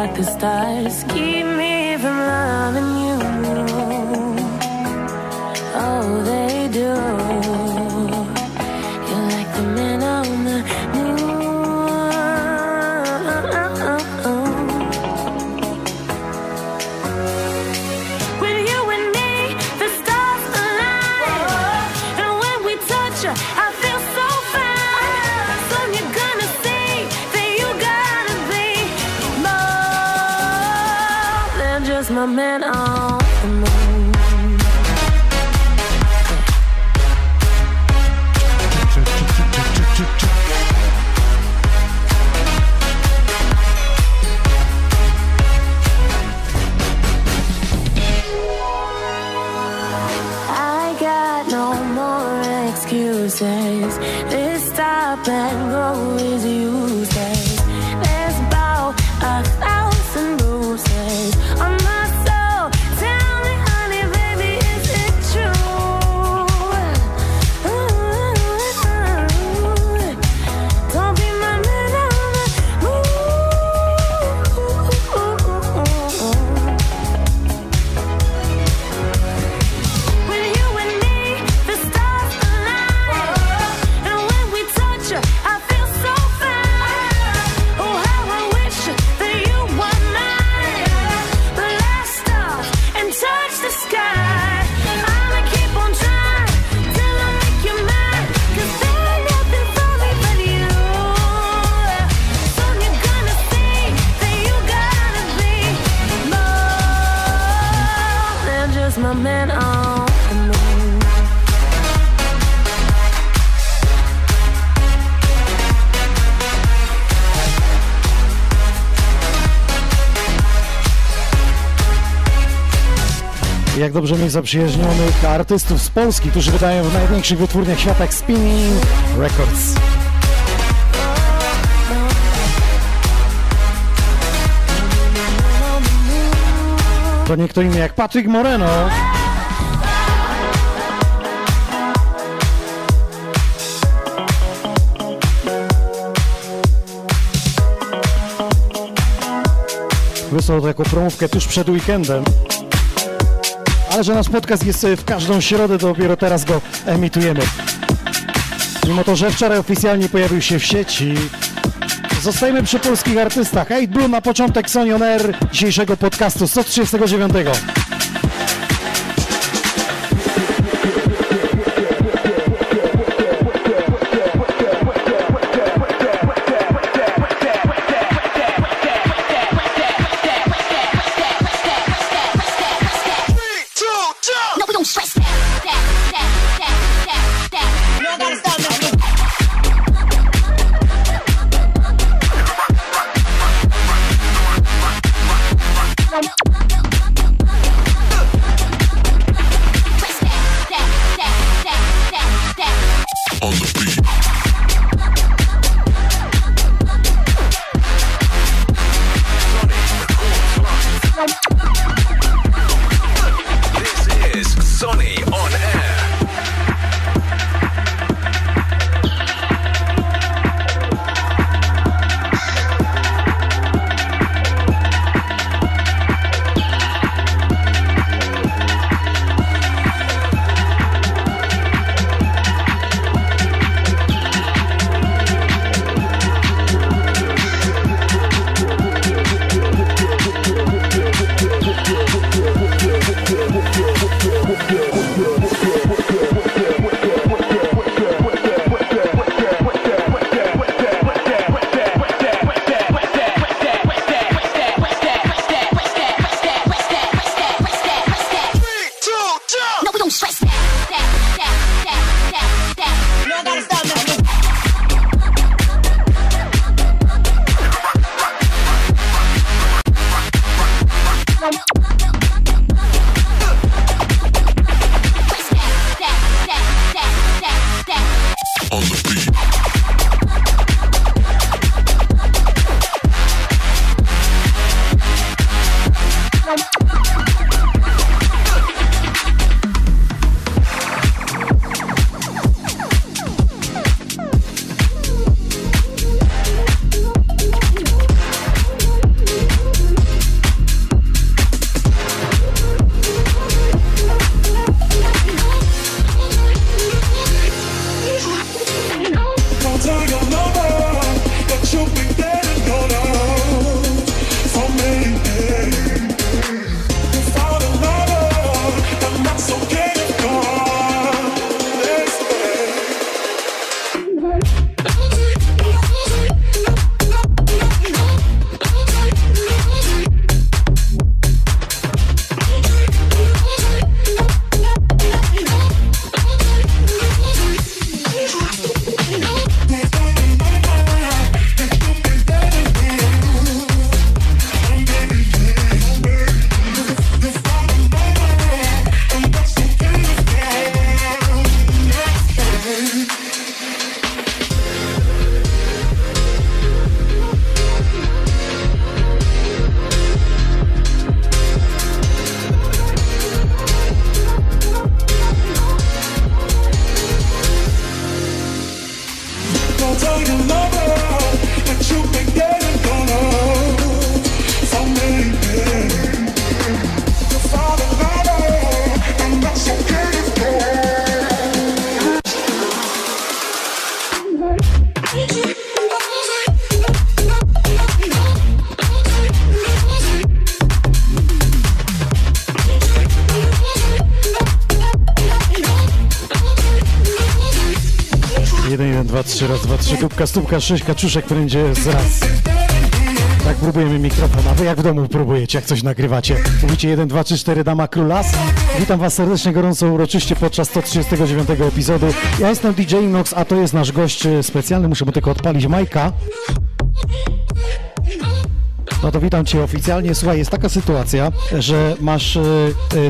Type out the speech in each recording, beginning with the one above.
like the stars. Keep najbardziej zaprzyjaźnionych artystów z Polski, którzy wydają w największych wytwórniach świata jak Spinning Records. To nie kto inny jak Patrick Moreno. Wysłał to jako promówkę tuż przed weekendem ale że nasz podcast jest e, w każdą środę, to dopiero teraz go emitujemy. Mimo to, że wczoraj oficjalnie pojawił się w sieci, zostajemy przy polskich artystach. Eight Blue na początek Sonion Air dzisiejszego podcastu 139. dupka, stópka, sześć, kaczuszek, prędzie z raz. Tak próbujemy mikrofon, a wy jak w domu próbujecie, jak coś nagrywacie. Mówicie 1, 2, 3, 4, dama królas. Witam was serdecznie, gorąco, uroczyście podczas 139 epizodu. Ja jestem DJ Nox, a to jest nasz gość e, specjalny, muszę mu tylko odpalić Majka. No to witam Cię oficjalnie. Słuchaj, jest taka sytuacja, że masz e,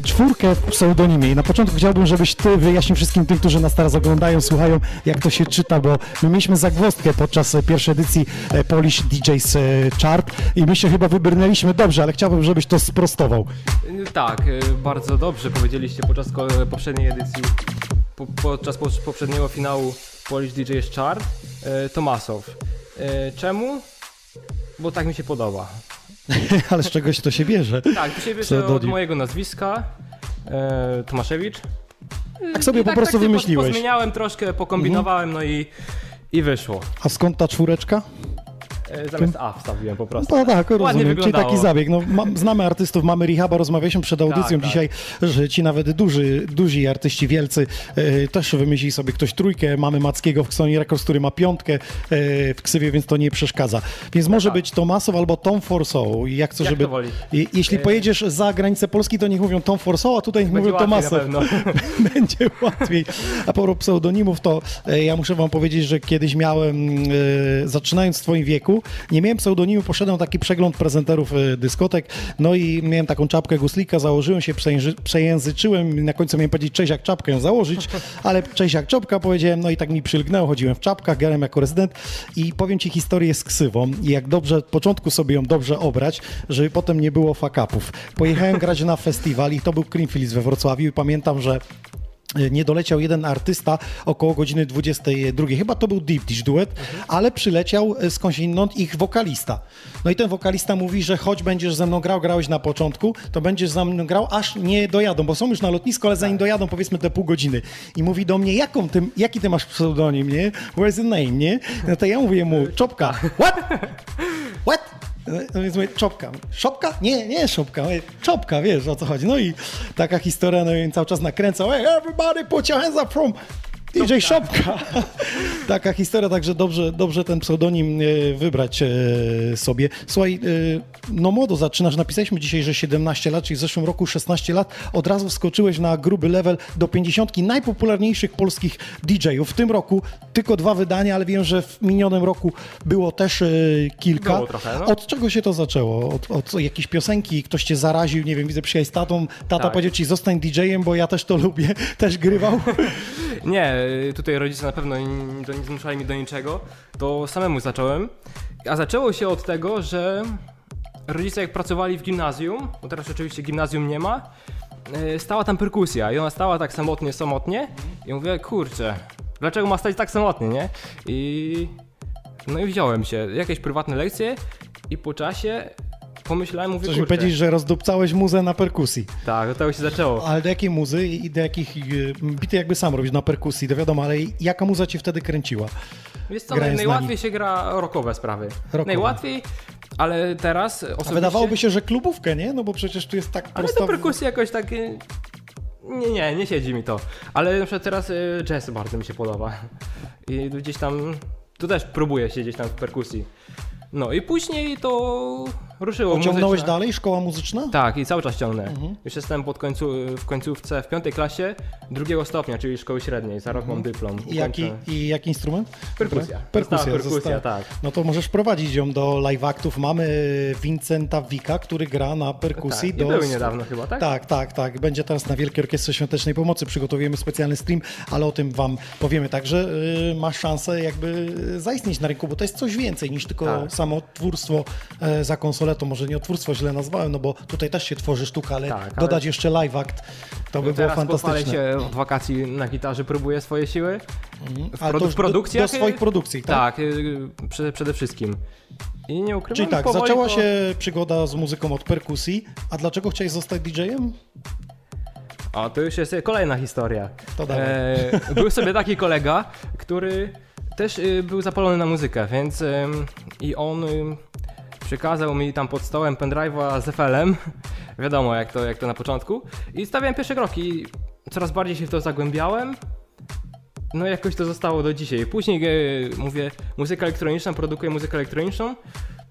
czwórkę w pseudonimie i na początku chciałbym, żebyś Ty wyjaśnił wszystkim tym, którzy nas teraz oglądają, słuchają, jak to się czyta, bo my mieliśmy zagwozdkę podczas e, pierwszej edycji Polish DJs Chart i my się chyba wybrnęliśmy dobrze, ale chciałbym, żebyś to sprostował. Tak, y, bardzo dobrze powiedzieliście podczas poprzedniej edycji, po, podczas po, poprzedniego finału Polish DJ's Chart, y, Tomasow. Y, Czemu? Bo tak mi się podoba. ale z czegoś to się bierze. Tak, to się bierze od Pseudonim. mojego nazwiska, e, Tomaszewicz. Tak sobie I po prostu tak się wymyśliłeś. Mhm. Pozmieniałem troszkę, pokombinowałem, no i, i wyszło. A skąd ta czwóreczka? E, Zamiast A wstawiłem po prostu. No tak, Ładnie rozumiem. Czyli taki zabieg. No, ma, znamy artystów, mamy Rehaba, rozmawialiśmy przed audycją Tak, tak. dzisiaj, że ci nawet duży, duzi artyści wielcy e, też wymyśli sobie ktoś trójkę. Mamy Mackiego w Sony Records, który ma piątkę e, w ksywie, więc to nie przeszkadza. Więc może być Tomasow albo Tom Forso. I Jak, Tak. Jak żeby... to woli? I, jeśli pojedziesz za granicę Polski, to niech mówią Tom Forso, a tutaj niech Będzie mówią Tomasow. pewno. będzie łatwiej. A propos pseudonimów, to e, ja muszę wam powiedzieć, że kiedyś miałem, e, zaczynając w twoim wieku, nie miałem pseudonimu, poszedłem taki przegląd prezenterów e, dyskotek, no i miałem taką czapkę guslika, założyłem się, przejęzy- przejęzyczyłem na końcu miałem powiedzieć cześć jak czapkę założyć, ale cześć jak czapka? powiedziałem, no i tak mi przylgnęło, chodziłem w czapkach, grałem jako rezydent i powiem ci historię z ksywą. I jak dobrze, od początku sobie ją dobrze obrać, żeby potem nie było fakapów. Pojechałem grać na festiwal i to był Creamfields we Wrocławiu i pamiętam, że nie doleciał jeden artysta około godziny 22. Chyba to był Deep Dish duet, ale przyleciał e, skądinąd ich wokalista. No i ten wokalista mówi, że choć będziesz ze mną grał, grałeś na początku, to będziesz ze mną grał, aż nie dojadą, bo są już na lotnisku, ale zanim dojadą powiedzmy te pół godziny. I mówi do mnie, jaką ty, jaki ty masz pseudonim, nie? Where's the name, nie? No to ja mówię mu, Czopka. What? What? No więc mówię, czopka. Szopka? Nie, nie szopka. Mówię, czopka, wiesz o co chodzi. No i taka historia, no i cały czas nakręcał. Hey, everybody put your hands up from DJ Szopka. taka historia, także dobrze, dobrze ten pseudonim e, wybrać e, sobie. Słuchaj, e, no młodo zaczynasz. Napisaliśmy dzisiaj, że 17 lat, czyli w zeszłym roku 16 lat. Od razu wskoczyłeś na gruby level do 50 najpopularniejszych polskich DJ-ów. W tym roku tylko dwa wydania, ale wiem, że w minionym roku było też kilka. Było trochę, no. Od czego się to zaczęło? Od, od jakiejś piosenki, ktoś cię zaraził, nie wiem, widzę przyjechać z tatą, tata Tak. powiedział ci zostań DJ-em, bo ja też to lubię, też grywał. Nie, tutaj rodzice na pewno nie, zmuszali mnie do niczego, to samemu zacząłem. A zaczęło się od tego, że rodzice jak pracowali w gimnazjum, bo teraz oczywiście gimnazjum nie ma, y, stała tam perkusja i ona stała tak samotnie, samotnie i mówię, kurczę, dlaczego ma stać tak samotnie, nie? I no i wziąłem się, jakieś prywatne lekcje i po czasie pomyślałem, mówię, Coś kurczę, powiedzieć, że rozdupcałeś muzę na perkusji. tak, do tego się zaczęło. Ale do jakiej muzy i do jakich e, bity jakby sam robić na perkusji, to wiadomo, ale jaka muza cię wtedy kręciła? Wiesz co, grając naj, na najłatwiej się gra rockowe sprawy. Rockowe. Najłatwiej, ale teraz osobiście... A wydawałoby się, że klubówkę, nie? No bo przecież tu jest tak Ale prosto... to perkusja jakoś tak... y, Nie, nie, nie siedzi mi to. Ale na przykład teraz y, jazz bardzo mi się podoba. I gdzieś tam... Tu też próbuję siedzieć tam w perkusji. No i później to ruszyło. Pociągnąłeś muzyczne- dalej? Szkoła muzyczna? Tak, i cały czas ciągnę. Mhm. Już jestem pod końcu, w końcówce, w piątej klasie drugiego stopnia, czyli szkoły średniej. Za rok mam dyplom. Mhm. I jaki. I jaki instrument? Perkusja. Perkusja, Została perkusja, została. tak. No to możesz prowadzić ją do live aktów. Mamy Vincenta Wika, który gra na perkusji. Tak, do... były niedawno chyba, tak? Tak, tak, tak. Będzie teraz na Wielkiej Orkiestrze Świątecznej Pomocy. Przygotowujemy specjalny stream, ale o tym wam powiemy. Także y, masz szansę jakby zaistnieć na rynku, bo to jest coś więcej niż tylko Tak. Samo twórstwo e, za konsolę. To może nie o twórstwo źle nazwałem, no bo tutaj też się tworzy sztuka, ale Tak, ale- dodać jeszcze live act, to by było Teraz fantastyczne. się od wakacji na gitarze, próbuję swoje siły. W, Ale produ- w już do- produkcjach. do swoich produkcji, tak? Tak, y, przede, przede wszystkim. I nie ukrywam, Czyli tak, powoli zaczęła się przygoda z muzyką od perkusji, a dlaczego chciałeś zostać DJ-em? O, to już jest kolejna historia. To. E, był sobie taki kolega, który też y, był zapalony na muzykę, więc i on przekazał mi tam pod stołem pendrive'a z FL-em. Wiadomo, jak to, jak to na początku. I stawiałem pierwsze kroki. Coraz bardziej się w to zagłębiałem. No jakoś to zostało do dzisiaj. Później e, mówię, muzyka elektroniczna, produkuję muzykę elektroniczną,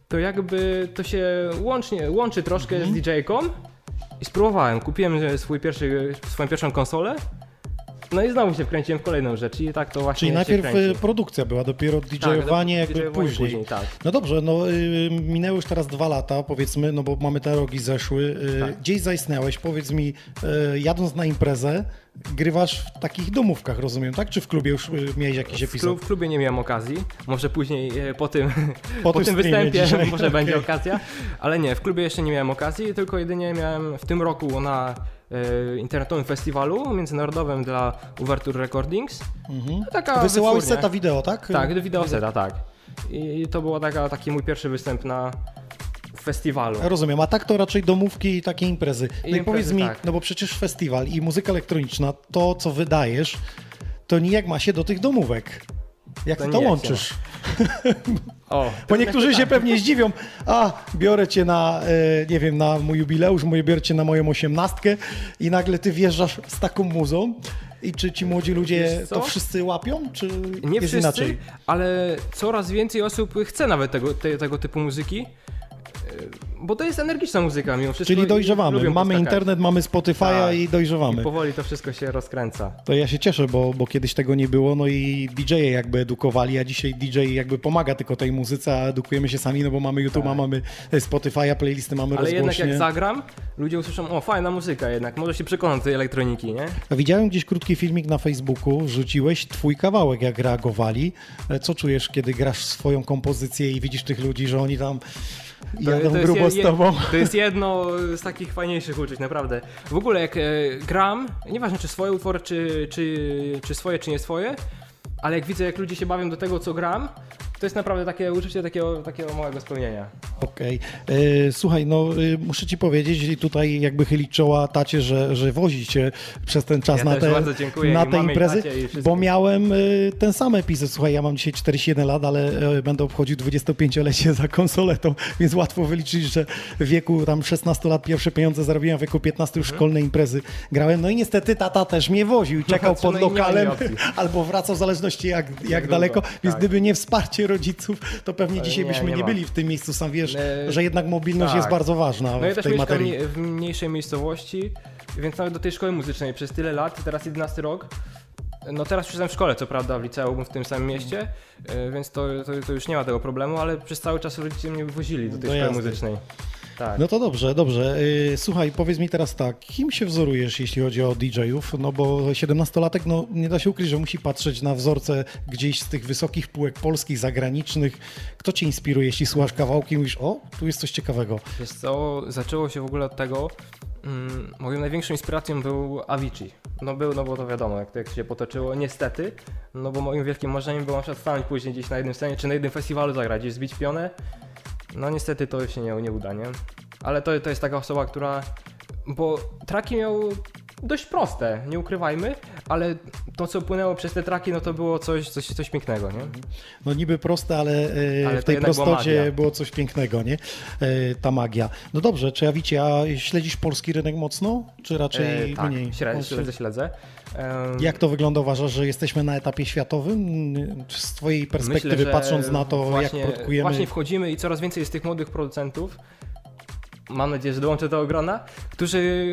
to jakby to się łącznie, łączy troszkę Mhm. z DJ-ką i spróbowałem. Kupiłem e, swój pierwszy, swoją pierwszą konsolę, no i znowu się wkręciłem w kolejną rzecz i tak to właśnie Czyli najpierw kręci. y, produkcja była, dopiero Tak, DJ-owanie do- jakby DJ-owanie później. tak. No dobrze, no y, minęły już teraz dwa lata, powiedzmy, no bo mamy te rogi zeszły. Y, Tak. Gdzieś zaistniałeś, powiedz mi, y, jadąc na imprezę, grywasz w takich domówkach, rozumiem, tak? Czy w klubie już miałeś jakiś W, epizod? w klubie nie miałem okazji, może później e, po tym, Po po tym występie dzisiaj, może okej. będzie okazja, ale nie, w klubie jeszcze nie miałem okazji, tylko jedynie miałem w tym roku na e, internetowym festiwalu międzynarodowym dla Overture Recordings. Mhm. Taka Wysyłałeś wytwórnia. seta wideo, tak? Tak, do wideoseta, tak. I to był taki mój pierwszy występ na festiwalu. Rozumiem, a tak to raczej domówki i takie imprezy. No i, imprezy, powiedz mi, tak. no bo przecież festiwal i muzyka elektroniczna, to co wydajesz, to nijak ma się do tych domówek. Jak To ty to łączysz? O, Bo niektórzy się pewnie zdziwią, a biorę cię na, e, nie wiem, na mój jubileusz, moje biorę cię na moją osiemnastkę i nagle ty wjeżdżasz z taką muzą i czy ci młodzi ludzie to wszyscy łapią, czy Nie jest wszyscy, inaczej? ale coraz więcej osób chce nawet tego, te, tego typu muzyki. E, Bo to jest energiczna muzyka mimo wszystko. Czyli dojrzewamy, mamy internet, mamy Spotify'a Tak. i dojrzewamy. I powoli to wszystko się rozkręca. To ja się cieszę, bo, bo kiedyś tego nie było, no i DJ-e jakby edukowali, a dzisiaj DJ jakby pomaga tylko tej muzyce, a edukujemy się sami, no bo mamy YouTube'a, mamy Spotify'a, playlisty mamy Tak. Ale jednak rozgłośnie. jak zagram, ludzie usłyszą, o fajna muzyka jednak, może się przekonam tej elektroniki, nie? A Widziałem gdzieś krótki filmik na Facebooku, rzuciłeś twój kawałek, jak reagowali. E, Co czujesz, kiedy grasz swoją kompozycję i widzisz tych ludzi, że oni tam jadą jest grubo je- z tobą? To jest jedno z takich fajniejszych uczuć, naprawdę. W ogóle jak e, gram, nieważne czy swoje utwory, czy, czy, czy swoje, czy nie swoje, ale jak widzę, jak ludzie się bawią do tego, co gram, to jest naprawdę takie uczucie takiego, takiego małego spełnienia. Okej. E, Słuchaj, no e, muszę ci powiedzieć i tutaj jakby chylić czoła tacie, że, że wozi cię przez ten czas Ja na te, na te imprezy, bo miałem e, ten sam epizod. Słuchaj, ja mam dzisiaj 41 lat, ale e, będę obchodził 25-lecie za konsoletą, więc łatwo wyliczyć, że w wieku tam 16 lat pierwsze pieniądze zarobiłem, w wieku 15 już Mhm. szkolne imprezy grałem. No i niestety tata też mnie woził i czekał pod no ma lokalem albo wracał w zależności jak, jak, Jak daleko, więc tak. gdyby nie wsparcie rodziców, to pewnie dzisiaj nie, byśmy nie, nie byli w tym miejscu. Sam wiesz, E, że jednak mobilność tak. jest bardzo ważna No ja w tej materii. w mniejszej miejscowości, więc nawet do tej szkoły muzycznej przez tyle lat, teraz 11 rok, no teraz już jestem w szkole, co prawda, w liceum w tym samym mieście, e, więc to, to, to już nie ma tego problemu, ale przez cały czas rodzice mnie wywozili do tej Do szkoły muzycznej. Tak. No to dobrze, dobrze. Yy, Słuchaj, powiedz mi teraz tak, kim się wzorujesz, jeśli chodzi o DJ-ów? No bo 17-latek, no nie da się ukryć, że musi patrzeć na wzorce gdzieś z tych wysokich półek polskich, zagranicznych. Kto cię inspiruje, jeśli słuchasz kawałki i mówisz, o, tu jest coś ciekawego. Wiesz co, zaczęło się w ogóle od tego, mm, moją największą inspiracją był Avicii. No był, no bo to wiadomo, jak to jak się potoczyło, niestety, no bo moim wielkim marzeniem było na przykład stanąć później gdzieś na jednym scenie, czy na jednym festiwalu zagrać, gdzieś zbić pionę. No niestety to się nie, nie uda, nie? Ale to, to jest taka osoba, która, bo traki miał dość proste, nie ukrywajmy, ale to co płynęło przez te traki, no to było coś, coś, coś pięknego, nie? No niby proste, ale, e, Ale w tej prostocie magia. było coś pięknego, nie? E, Ta magia. No dobrze, czy ja wiecie, a śledzisz polski rynek mocno, czy raczej E, tak, mniej? śledzę, śledzę, śledzę. Jak to wygląda? Uważasz, że jesteśmy na etapie światowym? Z twojej perspektywy, Myślę, patrząc na to, właśnie, jak produkujemy... Właśnie wchodzimy i coraz więcej jest tych młodych producentów, mam nadzieję, że dołączę do grona, którzy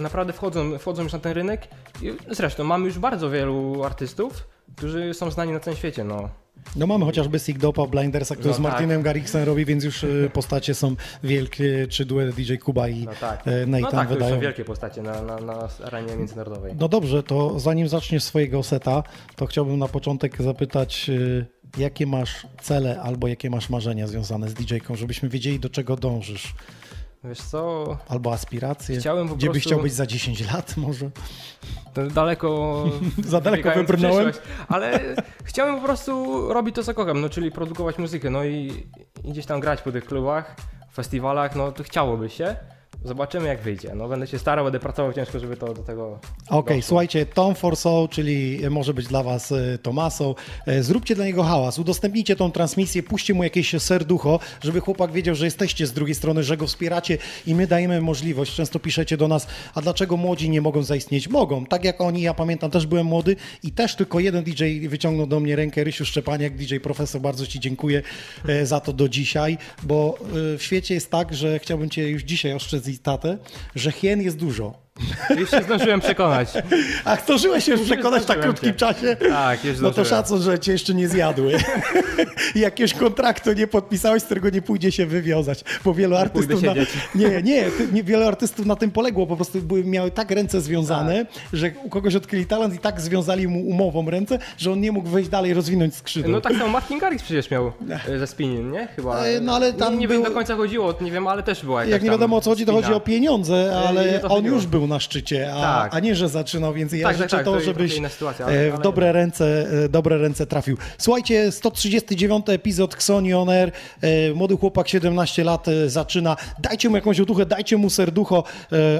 naprawdę wchodzą, wchodzą już na ten rynek. I zresztą mamy już bardzo wielu artystów, którzy są znani na całym świecie. No. No mamy chociażby Sigdopa, Blindersa, który No z tak. Martinem Garrixem robi, więc już y, postacie są wielkie, czy duet DJ Kuba i No tak, e, Nathan no tak wydają. są wielkie postacie na, na, na arenie międzynarodowej. No dobrze, to zanim zaczniesz swojego seta, to chciałbym na początek zapytać, y, jakie masz cele albo jakie masz marzenia związane z DJ-ką, żebyśmy wiedzieli, do czego dążysz. Wiesz co, Albo aspiracje. Chciałem po Gdzie byś prostu- chciał być za 10 lat może? to daleko. Za daleko wybrnąłem. Ale chciałem po prostu robić to, co kocham, no czyli produkować muzykę, no i, i gdzieś tam grać po tych klubach, festiwalach, no to chciałoby się. Zobaczymy jak wyjdzie. No będę się starał, będę pracował ciężko, żeby to do tego. Okej, doszło. słuchajcie, Tom Forso, czyli może być dla Was e, Tomaso, e, zróbcie dla niego hałas, udostępnijcie tą transmisję, puśćcie mu jakieś serducho, żeby chłopak wiedział, że jesteście z drugiej strony, że go wspieracie i my dajemy możliwość. Często piszecie do nas, a dlaczego młodzi nie mogą zaistnieć? Mogą, tak jak oni, ja pamiętam, też byłem młody i też tylko jeden DJ wyciągnął do mnie rękę, Rysiu Szczepaniak, DJ Profesor, bardzo Ci dziękuję e, za to do dzisiaj, bo e, w świecie jest tak, że chciałbym Cię już dzisiaj ostrzec i tatę, że hien jest dużo. Już się zdążyłem przekonać. A zdążyłeś się już przekonać w tak krótkim się. czasie? Tak, już No to szacun, że cię jeszcze nie zjadły. Jakiegoś kontraktu nie podpisałeś, z którego nie pójdzie się wywiązać. Bo wielu artystów. Na... Nie, nie, nie, wielu artystów na tym poległo. Po prostu były, miały tak ręce związane, że u kogoś odkryli talent i tak związali mu umową ręce, że on nie mógł wejść dalej, rozwinąć skrzydła. No tak samo Martin Garrix przecież miał e, ze spinning, nie? Chyba. E, no ale tam nie, nie był- wiem do końca chodziło, nie wiem, ale też była jakaś Jak nie wiadomo o co chodzi, to chodzi o pieniądze, nie ale on już był na szczycie, a, Tak. a nie, że zaczynał, więc ja Tak, tak, życzę tak, to, to jest żebyś sytuacja, e, ale- w ale dobre ręce, e, dobre ręce trafił. Słuchajcie, 139 epizod Xoni On Air, e, młody chłopak, 17 lat, e, zaczyna. Dajcie mu jakąś otuchę, dajcie mu serducho,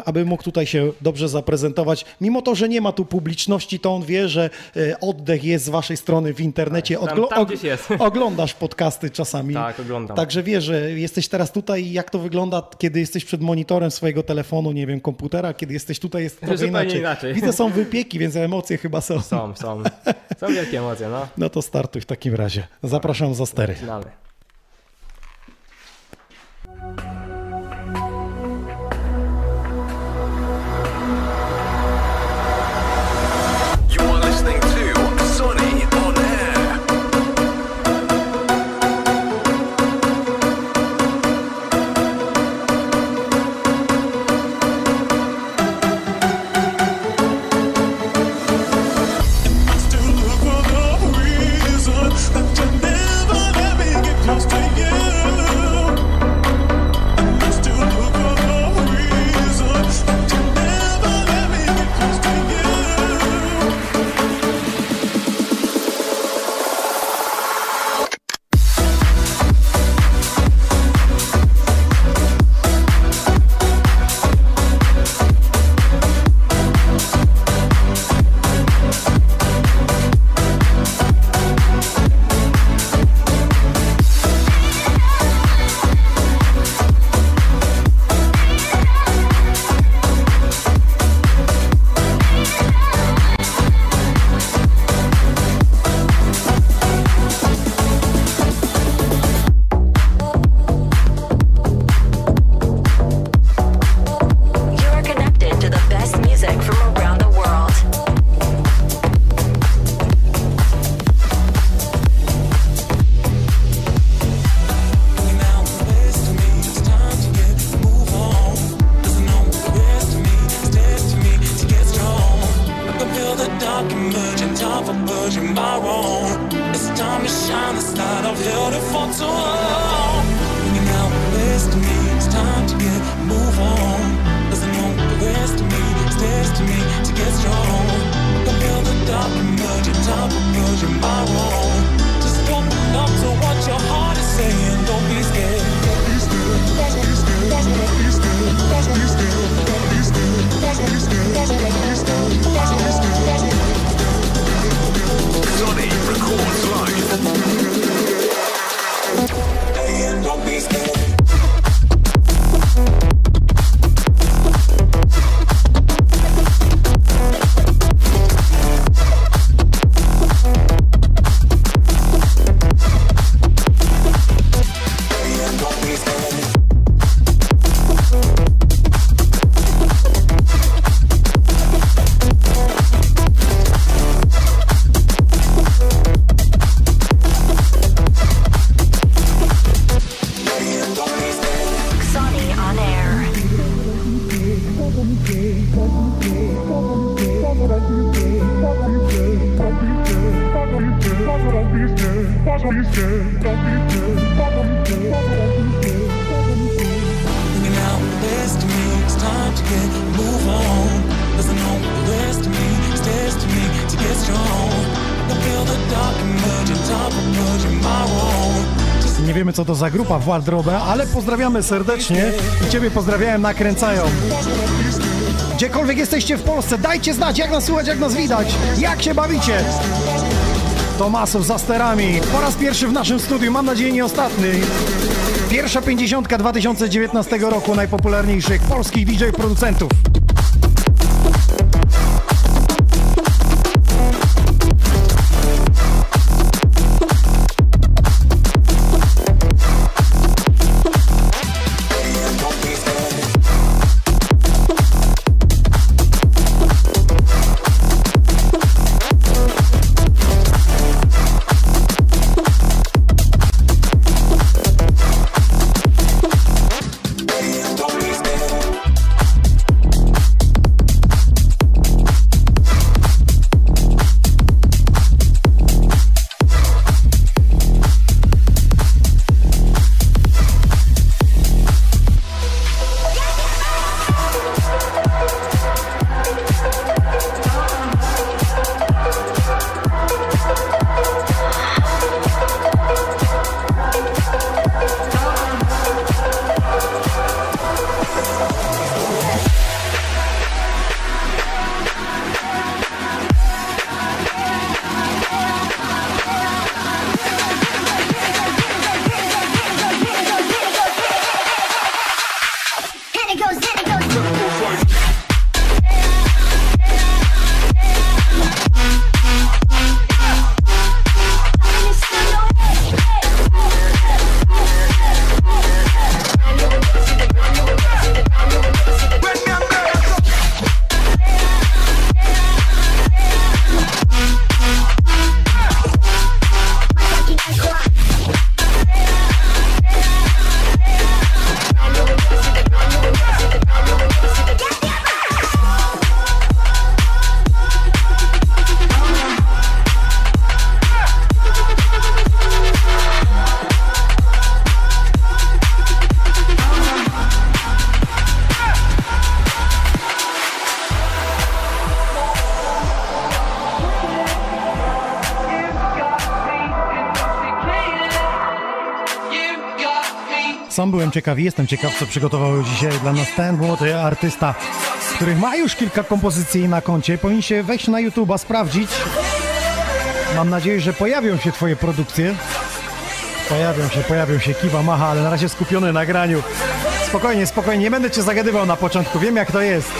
aby mógł tutaj się dobrze zaprezentować. Mimo to, że nie ma tu publiczności, to on wie, że oddech jest z waszej strony w internecie. Tak, tam- tam jest. Oglądasz podcasty czasami. Tak, oglądam. Także wie, że jesteś teraz tutaj i jak to wygląda, kiedy jesteś przed monitorem swojego telefonu, nie wiem, komputera, kiedy jesteś tutaj, jest trochę inaczej. inaczej. Widzę, są wypieki, więc emocje chyba są. Są, są. Są wielkie emocje, no. No to startuj w takim razie. Zapraszam za stery. Finalny. Nie wiemy co to za grupa w Wardrobe, ale pozdrawiamy serdecznie i Ciebie pozdrawiałem, nakręcają. Gdziekolwiek jesteście w Polsce, dajcie znać, jak nas słuchać, jak nas widać, jak się bawicie. Tomasów za sterami, po raz pierwszy w naszym studiu, mam nadzieję nie ostatni. Pierwsza pięćdziesiątka 2019 roku najpopularniejszych polskich DJ Byłem ciekaw i jestem ciekaw, co przygotował dzisiaj dla nas ten młody artysta, który ma już kilka kompozycji na koncie. Powinniście wejść na YouTube'a, sprawdzić. Mam nadzieję, że pojawią się twoje produkcje. Pojawią się, pojawią się, kiwa, macha, ale na razie skupiony na graniu. Spokojnie, spokojnie, nie będę cię zagadywał na początku, wiem jak to jest.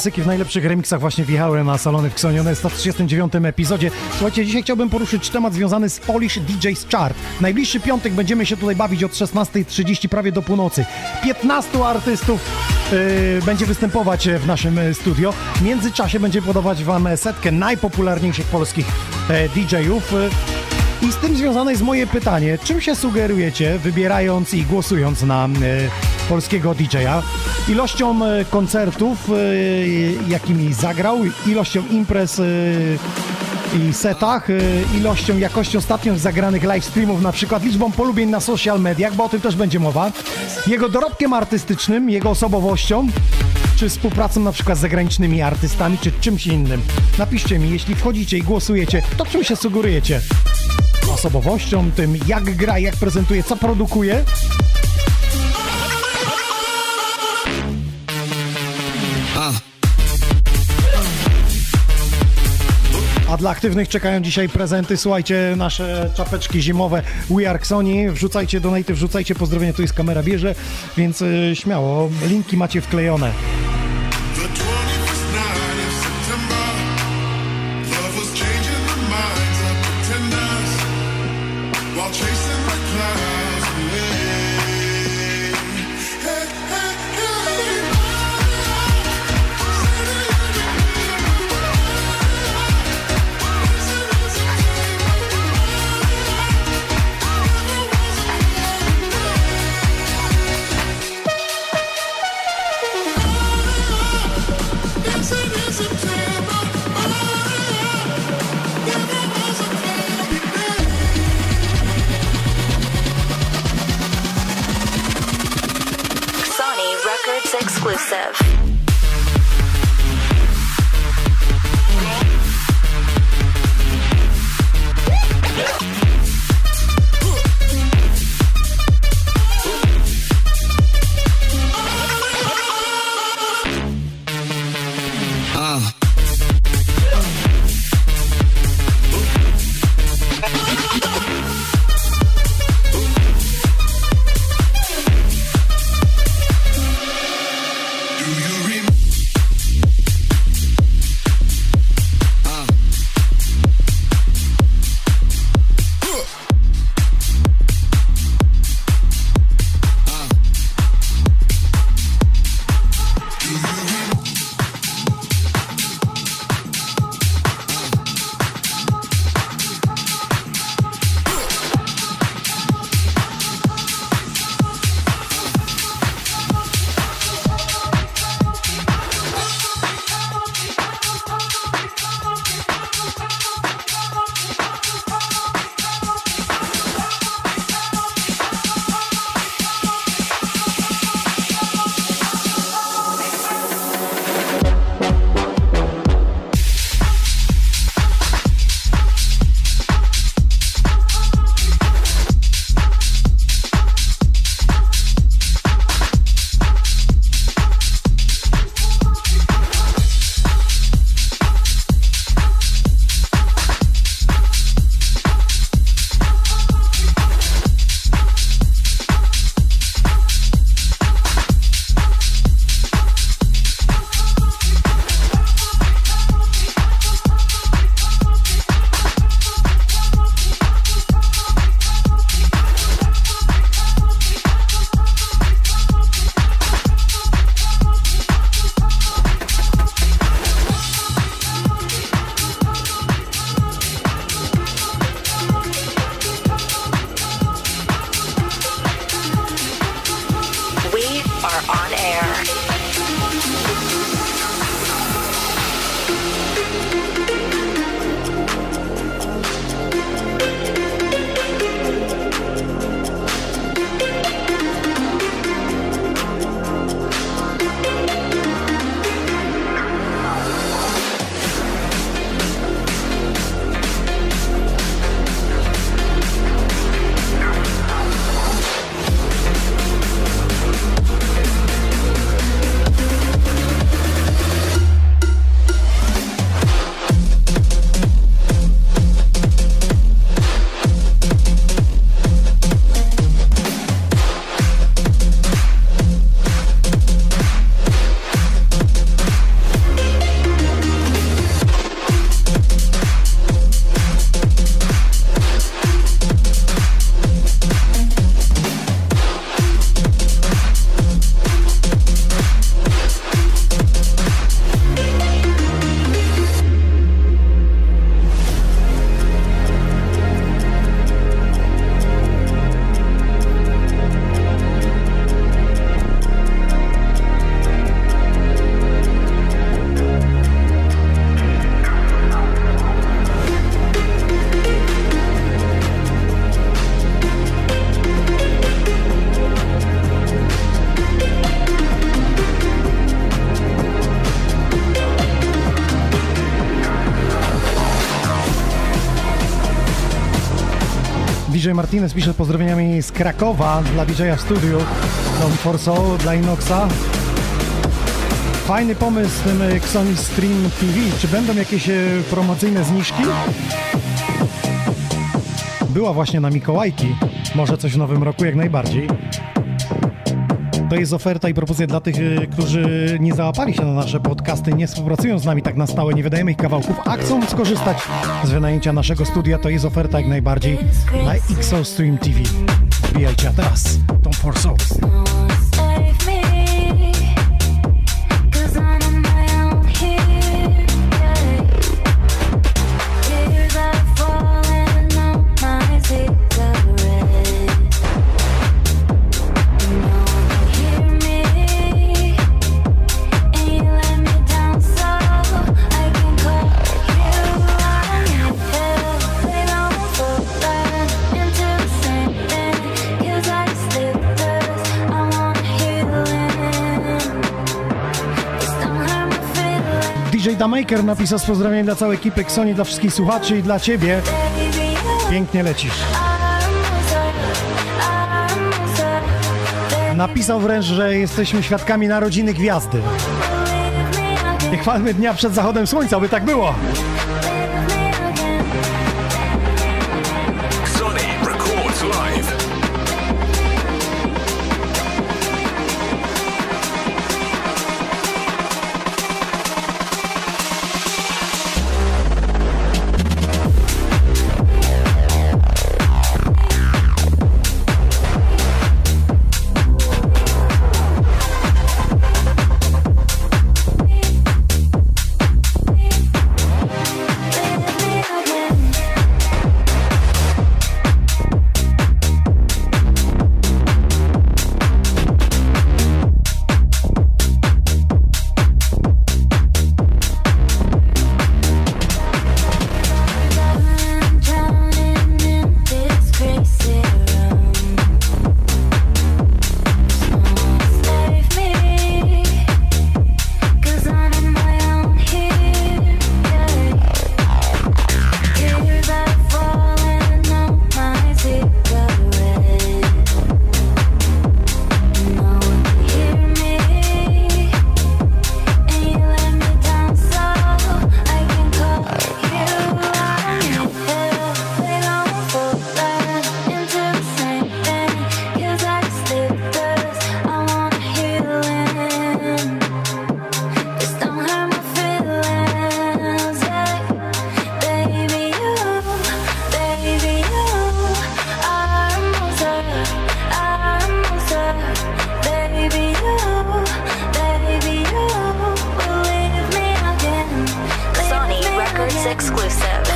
Klasyki w najlepszych remixach właśnie wjechały na salony w Ksonione w 139 epizodzie. Słuchajcie, dzisiaj chciałbym poruszyć temat związany z Polish DJs Chart. Najbliższy piątek będziemy się tutaj bawić od 16.30 prawie do północy. 15 artystów yy, będzie występować w naszym e, studio. W międzyczasie będzie podawać Wam setkę najpopularniejszych polskich e, DJ-ów. I z tym związane jest moje pytanie, czym się sugerujecie, wybierając i głosując na e, polskiego DJ-a? Ilością e, koncertów, e, jakimi zagrał, ilością imprez e, i setach, e, ilością, jakością ostatnio zagranych live streamów, na przykład liczbą polubień na social mediach, bo o tym też będzie mowa, jego dorobkiem artystycznym, jego osobowością, czy współpracą na przykład z zagranicznymi artystami, czy czymś innym. Napiszcie mi, jeśli wchodzicie i głosujecie, to czym się sugerujecie? Osobowością, tym jak gra, jak prezentuje, co produkuje? Dla aktywnych czekają dzisiaj prezenty. Słuchajcie, nasze czapeczki zimowe We Are Xoni. Wrzucajcie donaty, wrzucajcie pozdrowienia. Tu jest kamera bierze, więc y, śmiało. Linki macie wklejone. Martinez pisze pozdrowieniami z Krakowa dla DJ-a w studiu. Don Forso dla Inoxa. Fajny pomysł z tym Xoni Stream TV. Czy będą jakieś e, promocyjne zniżki? Była właśnie na Mikołajki. Może coś w nowym roku jak najbardziej. To jest oferta i propozycja dla tych, y, którzy nie załapali się na nasze podcasty, nie współpracują z nami tak na stałe, nie wydajemy ich kawałków, a chcą skorzystać z wynajęcia naszego studia. To jest oferta jak najbardziej na XO Stream TV. Wbijajcie, a teraz Tom for Souls. Damaker napisał z pozdrowieniem dla całej ekipy Xoni, dla wszystkich słuchaczy i dla Ciebie. Pięknie lecisz. Napisał wręcz, że jesteśmy świadkami narodziny gwiazdy. Nie chwalmy dnia przed zachodem słońca, by tak było. Exclusive.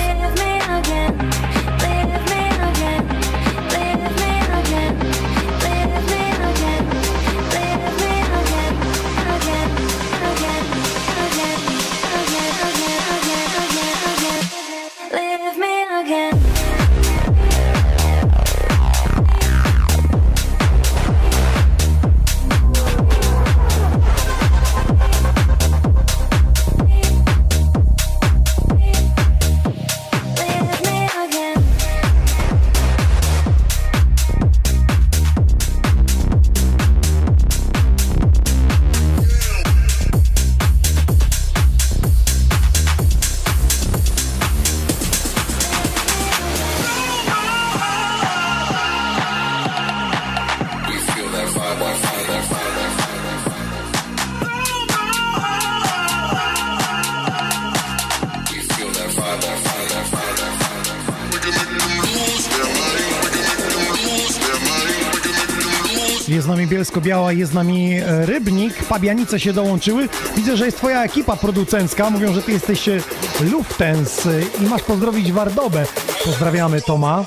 Bielsko-Biała, jest z nami e, Rybnik, Pabianice się dołączyły. Widzę, że jest twoja ekipa producencka. Mówią, że ty jesteś e, Luftens e, i masz pozdrowić Wardobę. Pozdrawiamy Toma.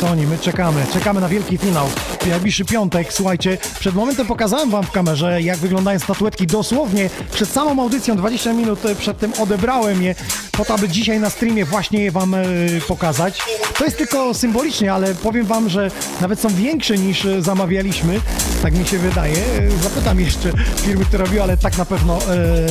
Soni, my czekamy, czekamy na wielki finał. najbliższy piątek. Słuchajcie, przed momentem pokazałem wam w kamerze, jak wyglądają statuetki. Dosłownie przed samą audycją, 20 minut przed tym odebrałem je po to, aby dzisiaj na streamie właśnie je wam pokazać. To jest tylko symbolicznie, ale powiem wam, że nawet są większe niż e, zamawialiśmy. Tak mi się wydaje. E, Zapytam jeszcze firmy, która robiła, ale tak na pewno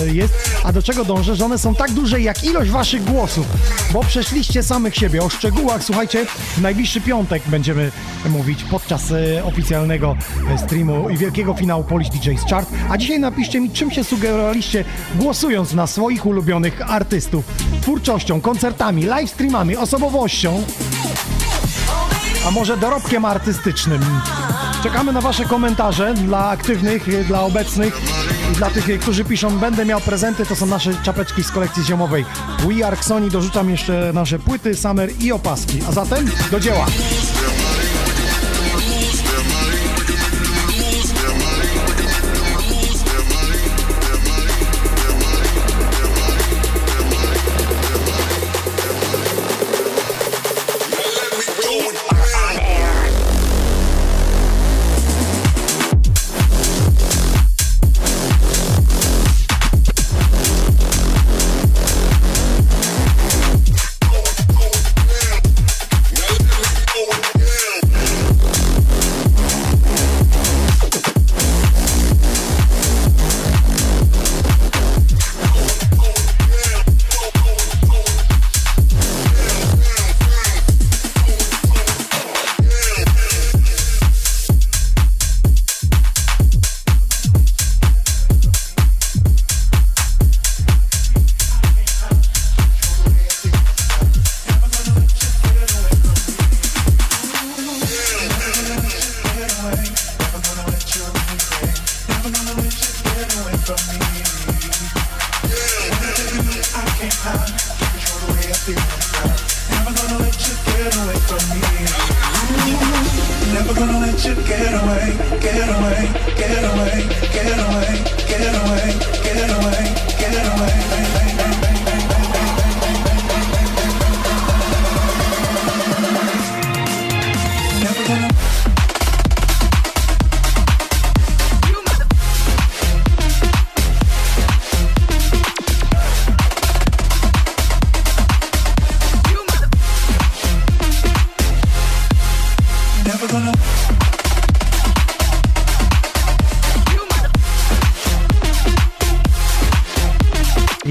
e, jest. A do czego dążę? Że one są tak duże jak ilość waszych głosów, bo przeszliście samych siebie. O szczegółach, słuchajcie, w najbliższy piątek będziemy mówić podczas e, oficjalnego e, streamu i wielkiego finału Polish DJ's Chart. A dzisiaj napiszcie mi, czym się sugerowaliście głosując na swoich ulubionych artystów. Twórczością, koncertami, live streamami, osobowością, a może dorobkiem artystycznym. Czekamy na Wasze komentarze dla aktywnych, dla obecnych i dla tych, którzy piszą będę miał prezenty, to są nasze czapeczki z kolekcji ziomowej. We Are Sony dorzucam jeszcze nasze płyty, summer i opaski. A zatem do dzieła. Bye.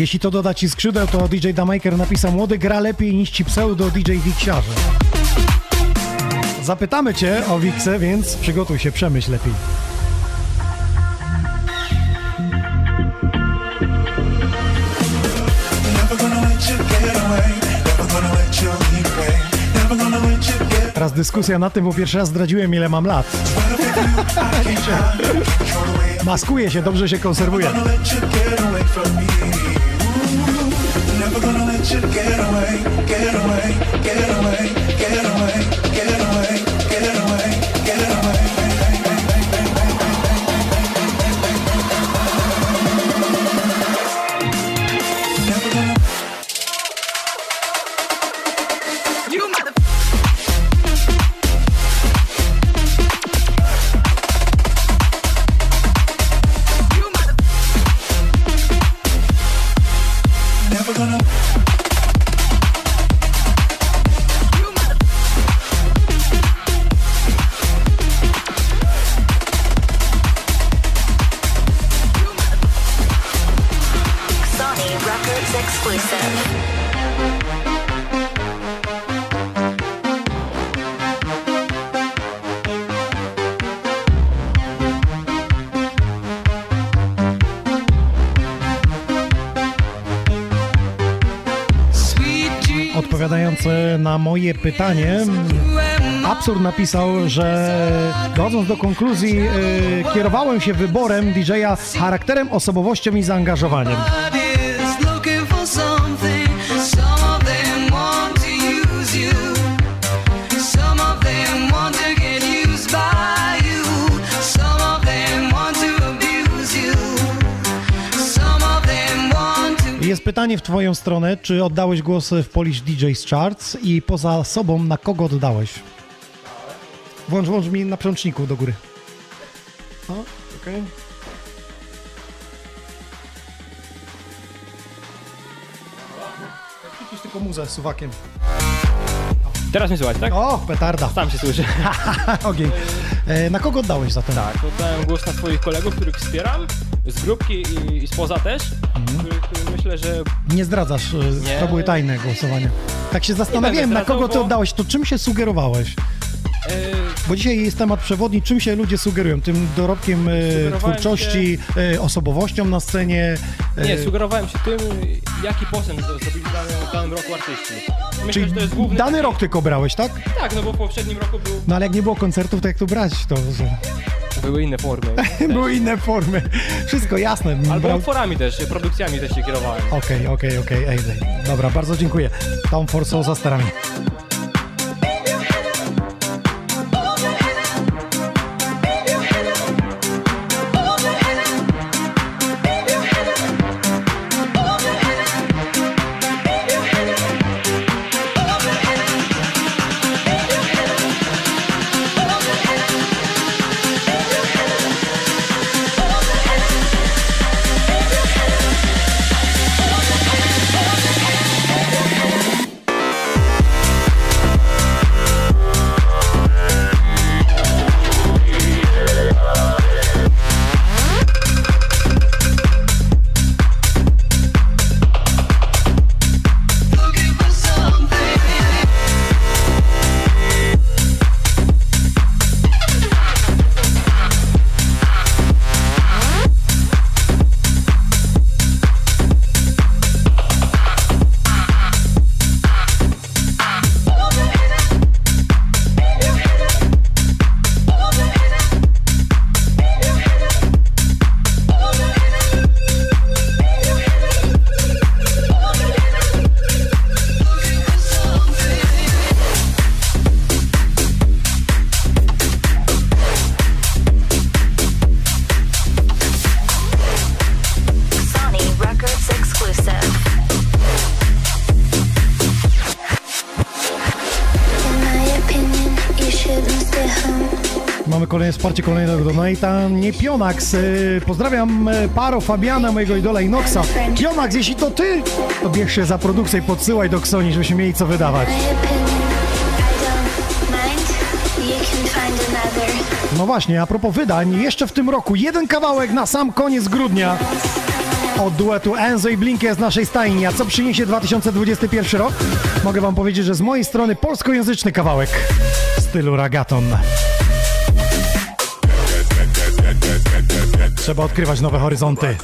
Jeśli to doda ci skrzydeł, to DJ Damaker napisał młody gra lepiej niż ci pseudo DJ Wiksiarze. Zapytamy cię o Wiksę, więc przygotuj się, przemyśl lepiej. Teraz dyskusja na tym, bo pierwszy raz zdradziłem ile mam lat. Maskuję się, dobrze się konserwuję. Get away, get away, get away, na moje pytanie, Absurd napisał, że dochodząc do konkluzji, e, kierowałem się wyborem DJ-a charakterem, osobowością i zaangażowaniem. Pytanie w Twoją stronę, czy oddałeś głos w Polish DJ's Charts i poza sobą na kogo oddałeś? Włącz, włącz mi na przełączniku do góry. O, okej. Przycisz tylko muzę suwakiem. Teraz mnie słychać, tak? O, petarda. Sam się słyszę. Ogień. E, na kogo oddałeś za ten? Tak, oddałem głos na swoich kolegów, których wspieram, z grupki i, i spoza też, których których myślę, że Nie zdradzasz, e, Nie. to były tajne głosowania. Tak się zastanawiałem, na zdradzał, kogo ty oddałeś, to czym się sugerowałeś? E, Bo dzisiaj jest temat przewodni, czym się ludzie sugerują? Tym dorobkiem e, twórczości, e, osobowością na scenie? nie, sugerowałem się tym, jaki postęp zrobili w danym, w danym roku artyści. Myślę, Czyli że to jest główny... dany rok tylko brałeś, tak? Tak, no bo w poprzednim roku był, No ale jak nie było koncertów, to jak tu brać? To były inne formy. były inne formy. Wszystko jasne. Albo Brał- utworami też, produkcjami też się kierowałem. Okej, okej, okej, ej, ej. Dobra, bardzo dziękuję. Tom Forso za starami. Wsparcie kolejnego donata. Nie Pionax. y, Pozdrawiam y, Paro, Fabiana, mojego idola Inoxa. Pionax, jeśli to ty, to bierz się za produkcję i podsyłaj do Ksoni, żebyśmy mieli co wydawać. No właśnie, a propos wydań, jeszcze w tym roku jeden kawałek na sam koniec grudnia od duetu Enzo i Blinkie z naszej stajni. A co przyniesie 2021 rok? Mogę wam powiedzieć, że z mojej strony polskojęzyczny kawałek w stylu ragaton. Trzeba odkrywać nowe horyzonty.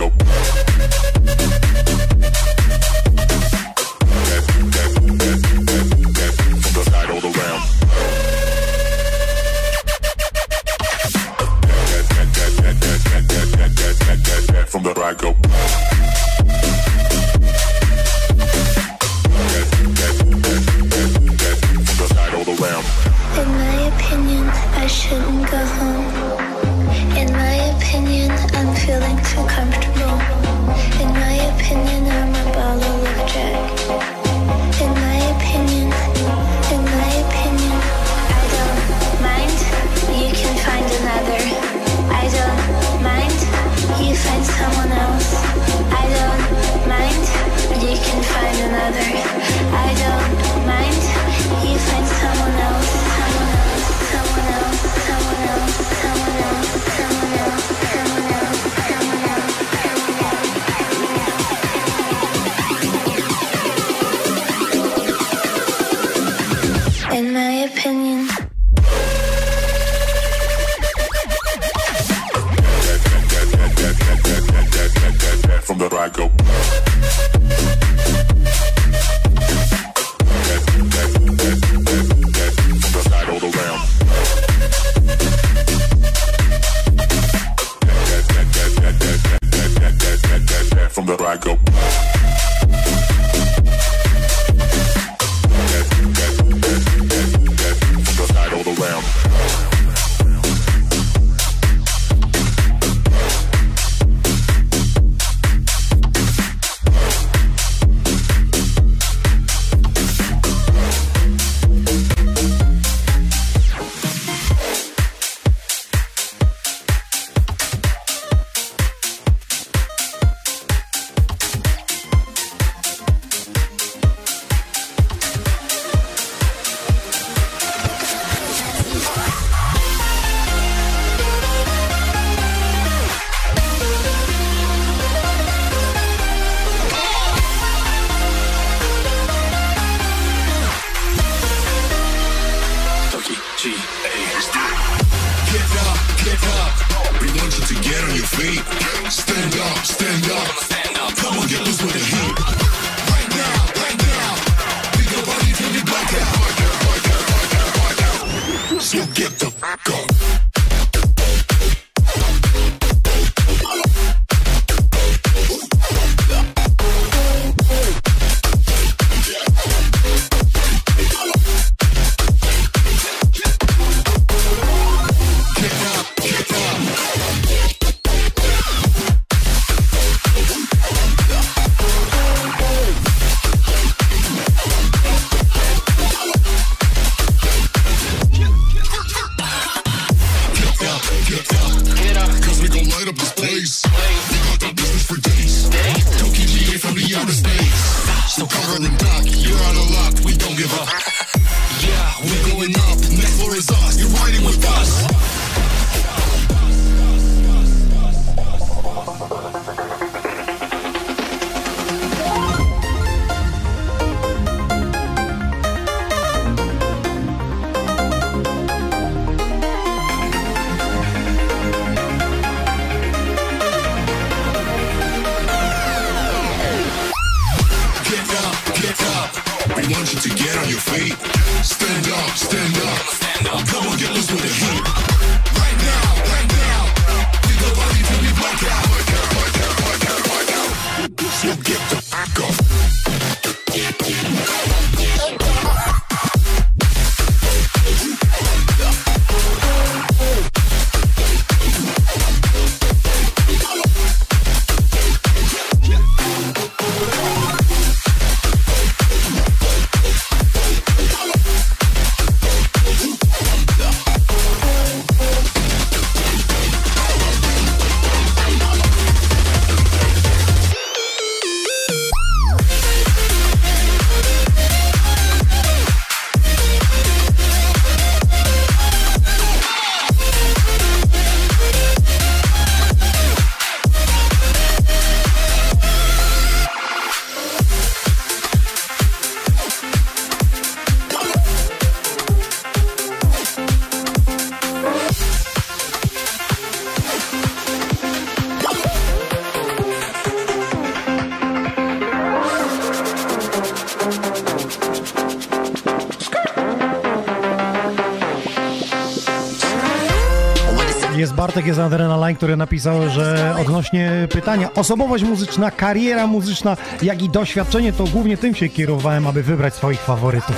Jest Bartek, Adrenaline, który napisał, że odnośnie pytania osobowość muzyczna, kariera muzyczna, jak i doświadczenie, to głównie tym się kierowałem, aby wybrać swoich faworytów.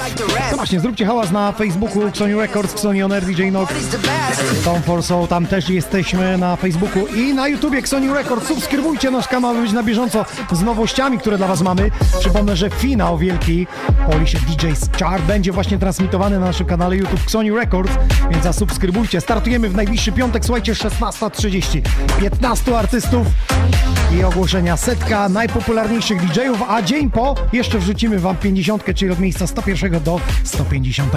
No właśnie, zróbcie hałas na Facebooku Xoni Records, Xoni On Air, DJ Nox, Tom For Soul, tam też jesteśmy na Facebooku i na YouTubie Xoni Records. Subskrybujcie nasz kanał, aby być na bieżąco z nowościami, które dla Was mamy. Przypomnę, że finał wielki Polish DJ's Chart będzie właśnie transmitowany na naszym kanale YouTube Xoni Records, więc zasubskrybujcie. Startujemy w najbliższy piątek, słuchajcie, 16.30. 15 artystów i ogłoszenia setka najpopularniejszych DJ-ów, a dzień po jeszcze wrzucimy Wam 50, czyli od miejsca 101 do 150.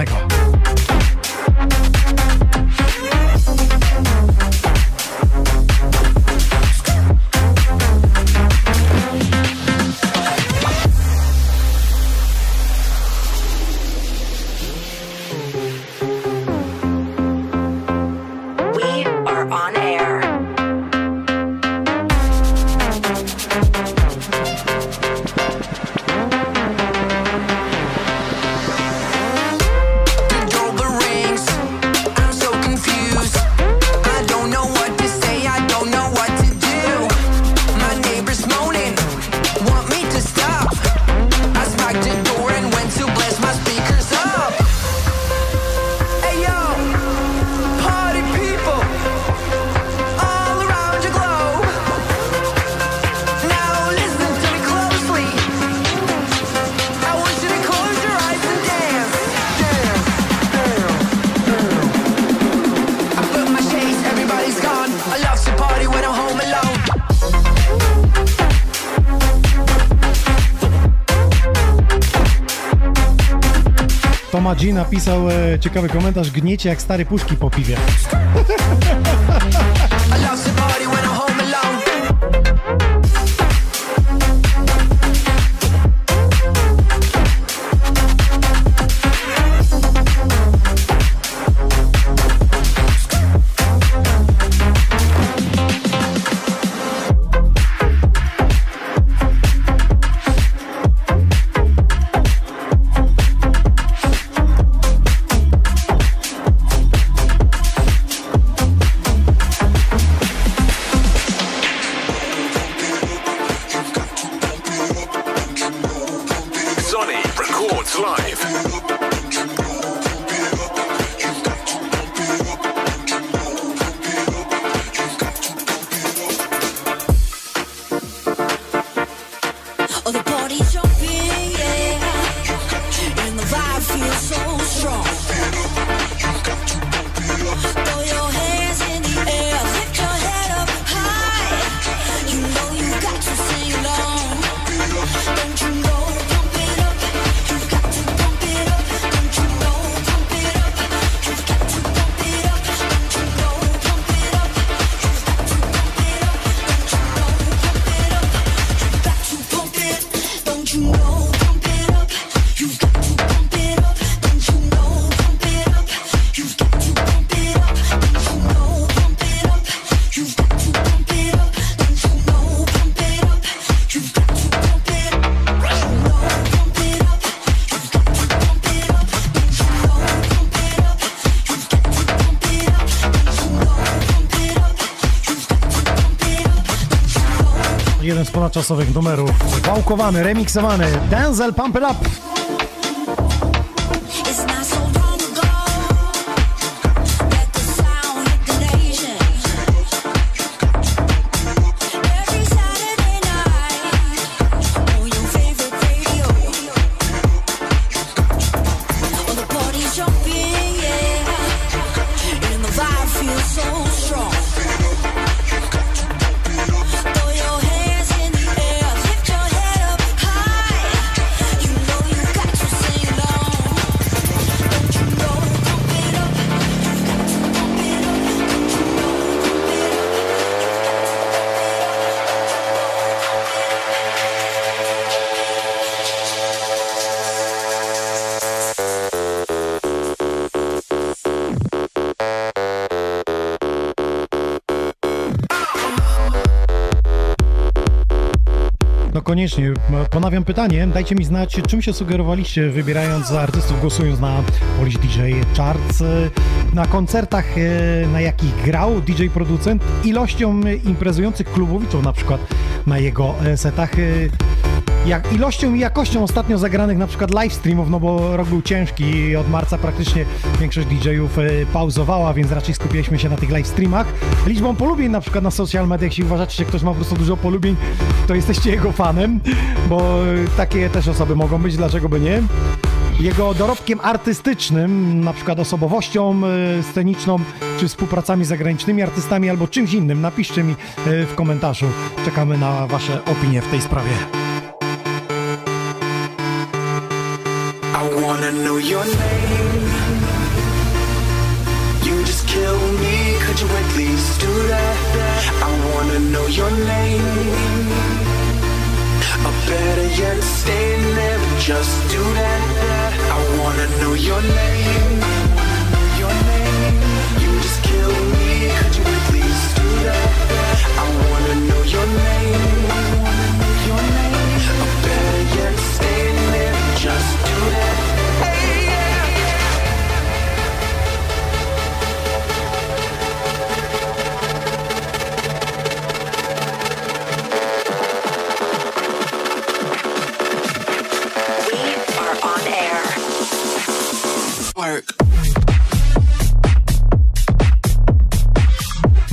Toma G napisał e, ciekawy komentarz, gniecie jak stare puszki po piwie. ponadczasowych numerów. Wałkowany, remiksowany. Denzel Pump It Up. Koniecznie. Ponawiam pytanie. Dajcie mi znać, czym się sugerowaliście, wybierając artystów, głosując na Polish DJ Charts. E, Na koncertach, e, na jakich grał DJ producent, ilością e, imprezujących klubowiczów na przykład na jego e, setach. Jak ilością i jakością ostatnio zagranych na przykład live streamów, no bo rok był ciężki i od marca praktycznie większość DJ-ów e, pauzowała, więc raczej skupiliśmy się na tych live streamach. Liczbą polubień na przykład na social mediach, jeśli uważacie, że ktoś ma po prostu dużo polubień, to jesteście jego fanem, bo takie też osoby mogą być, dlaczego by nie? Jego dorobkiem artystycznym, na przykład osobowością e, sceniczną, czy współpracami zagranicznymi artystami, albo czymś innym, napiszcie mi e, w komentarzu. Czekamy na Wasze opinie w tej sprawie. Wanna know your name. You just kill me, could you at least do that? I wanna know your name. Or better yet, stay there, just do that. I wanna know your name. Your name. You just kill me, could you at least do that? I wanna know your name.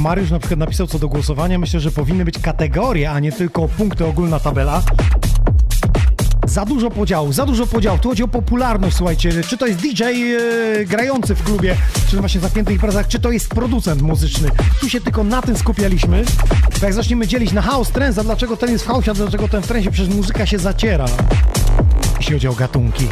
Mariusz na przykład napisał co do głosowania. Myślę, że powinny być kategorie, a nie tylko punkty, ogólna tabela. Za dużo podziałów, za dużo podziałów. Tu chodzi o popularność, słuchajcie. Czy to jest DJ e, grający w klubie, czy na właśnie zamkniętych imprezach, czy to jest producent muzyczny. Tu się tylko na tym skupialiśmy. Bo jak zaczniemy dzielić na house, trance, a dlaczego ten jest w house, a dlaczego ten w trensie, przecież muzyka się zaciera. Jeśli chodzi o gatunki.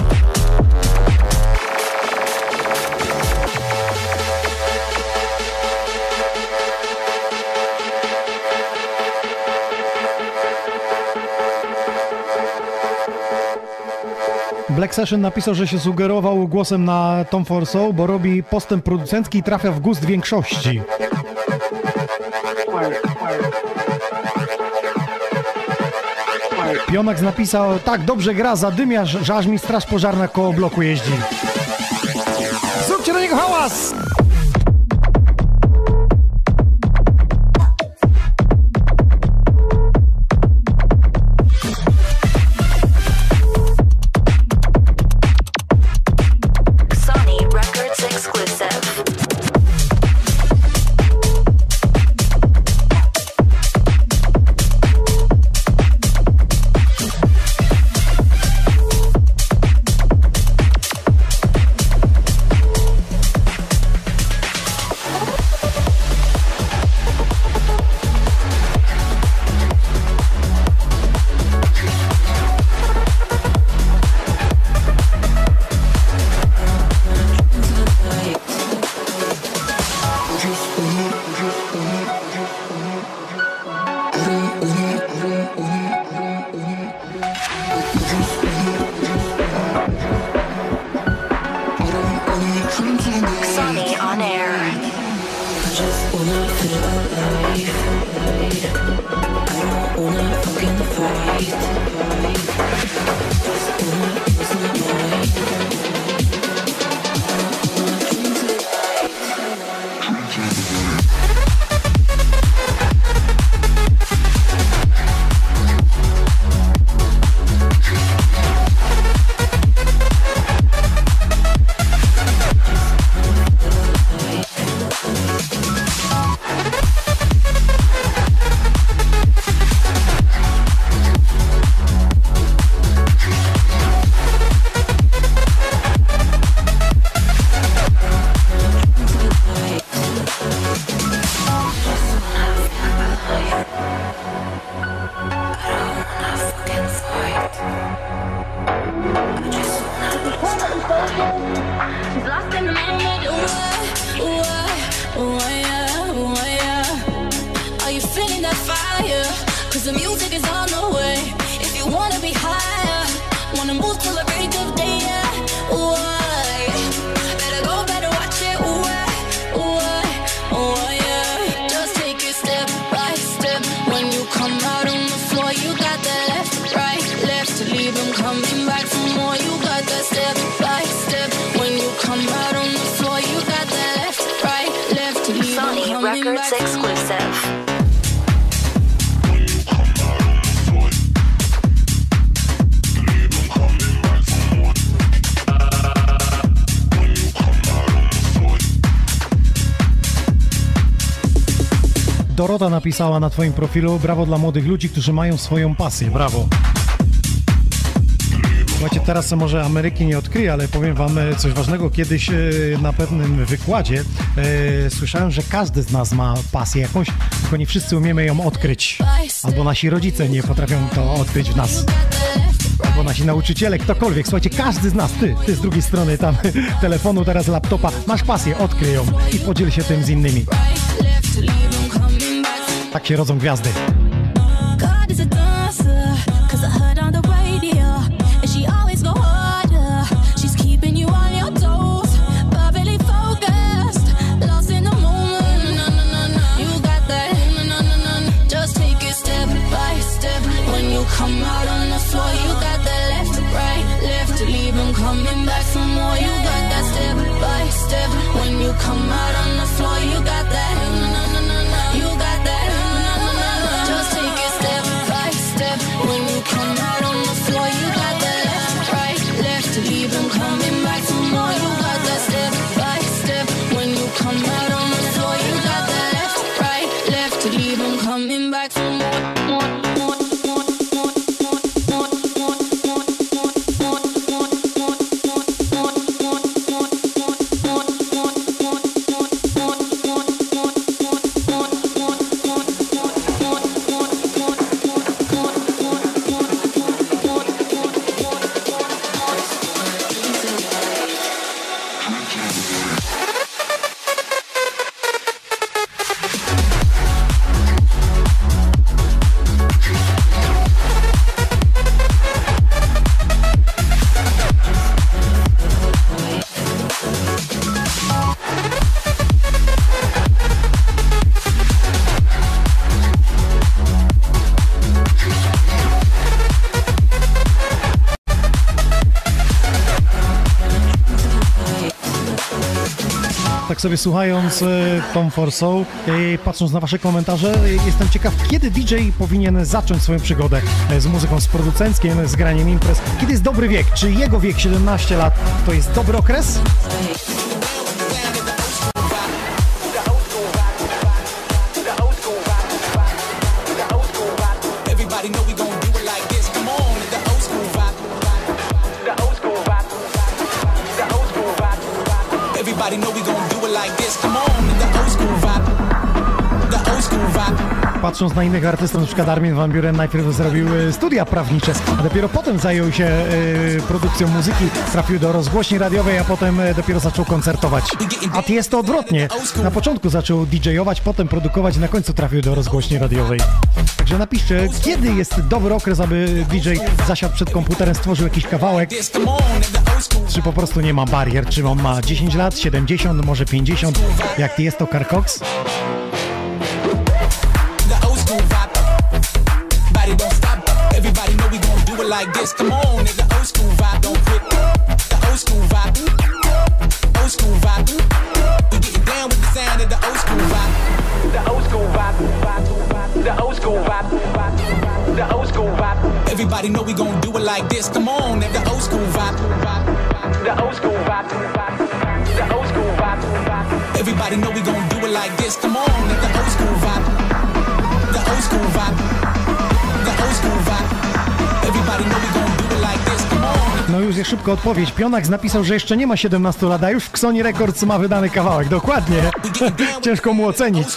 Black Session napisał, że się sugerował głosem na Tom Forso, bo robi postęp producencki i trafia w gust większości. Pionax napisał, tak dobrze gra, zadymia, że mi straż pożarna koło bloku jeździ. Zróbcie na niego hałas! napisała na Twoim profilu. Brawo dla młodych ludzi, którzy mają swoją pasję. Brawo. Słuchajcie, teraz może Ameryki nie odkryję, ale powiem Wam e, coś ważnego. Kiedyś e, na pewnym wykładzie e, słyszałem, że każdy z nas ma pasję jakąś, tylko nie wszyscy umiemy ją odkryć. Albo nasi rodzice nie potrafią to odkryć w nas. Albo nasi nauczyciele, ktokolwiek. Słuchajcie, każdy z nas, ty, ty z drugiej strony tam telefonu, teraz laptopa, masz pasję, odkryj ją i podziel się tym z innymi rodzą gwiazdy. sobie słuchając e, Tom Forsow, e, patrząc na Wasze komentarze, e, jestem ciekaw, kiedy DJ powinien zacząć swoją przygodę z muzyką, z producenckiem, z graniem imprez. Kiedy jest dobry wiek? Czy jego wiek 17 lat to jest dobry okres? patrząc na innych artystów, na przykład Armin Van Buren najpierw zrobił e, studia prawnicze, a dopiero potem zajął się e, produkcją muzyki, trafił do rozgłośni radiowej, a potem e, dopiero zaczął koncertować. A jest to odwrotnie. Na początku zaczął DJ-ować, potem produkować, na końcu trafił do rozgłośni radiowej. Także napiszcie, kiedy jest dobry okres, aby DJ zasiadł przed komputerem, stworzył jakiś kawałek. Czy po prostu nie ma barier, czy on ma 10 lat, 70, może 50, jak jest to Karkoks? Come on. szybko odpowiedź. Pionak napisał, że jeszcze nie ma 17 lat, a już w Xoni Records ma wydany kawałek. Dokładnie. Ciężko mu ocenić.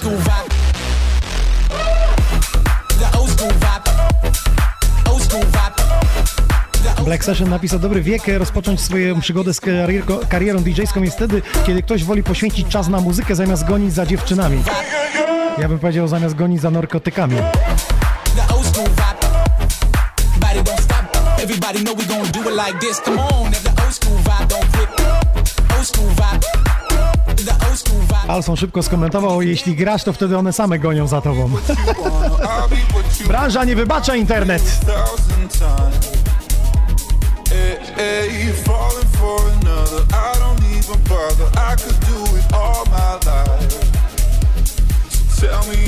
Black Session napisał dobry wiek rozpocząć swoją przygodę z karierką, karierą DJ-ską jest wtedy, kiedy ktoś woli poświęcić czas na muzykę zamiast gonić za dziewczynami. Ja bym powiedział zamiast gonić za narkotykami like this. Come on, if the old school vibe don't quit. Old school vibe. Alson szybko skomentował, jeśli grasz, to wtedy one same gonią za tobą. Branża nie wybacza internet. Tell me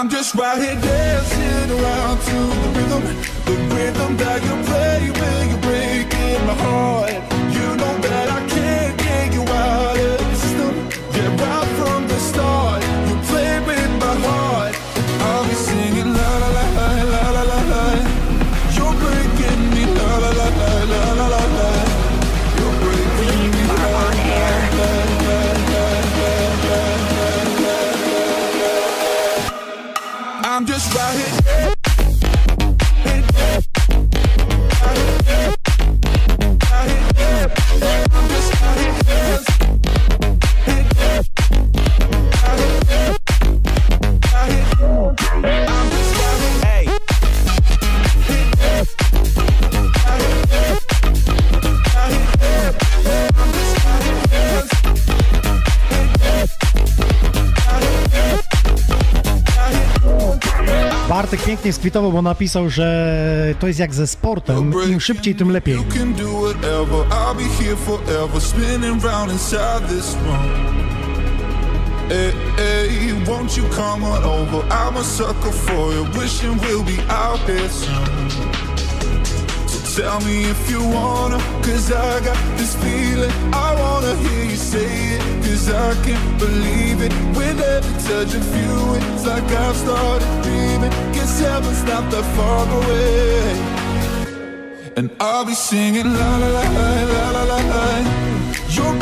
I'm just right here dancing around to the rhythm, the rhythm that you play when you're breaking my heart. Pięknie skwitował, bo napisał, że to jest jak ze sportem. Im szybciej, tym lepiej. You can do whatever. I'll be here forever, spinning round inside this room. Hey, hey, won't you come on over? I'm a sucker for you, wishing we'll be out here soon. So tell me if you wanna, cause I got this feeling. I wanna hear you say it, cause I can't believe it. With every touch of you, it's like I've started dreaming. heaven's not that far away. And I'll be singing la la la la la la la. Your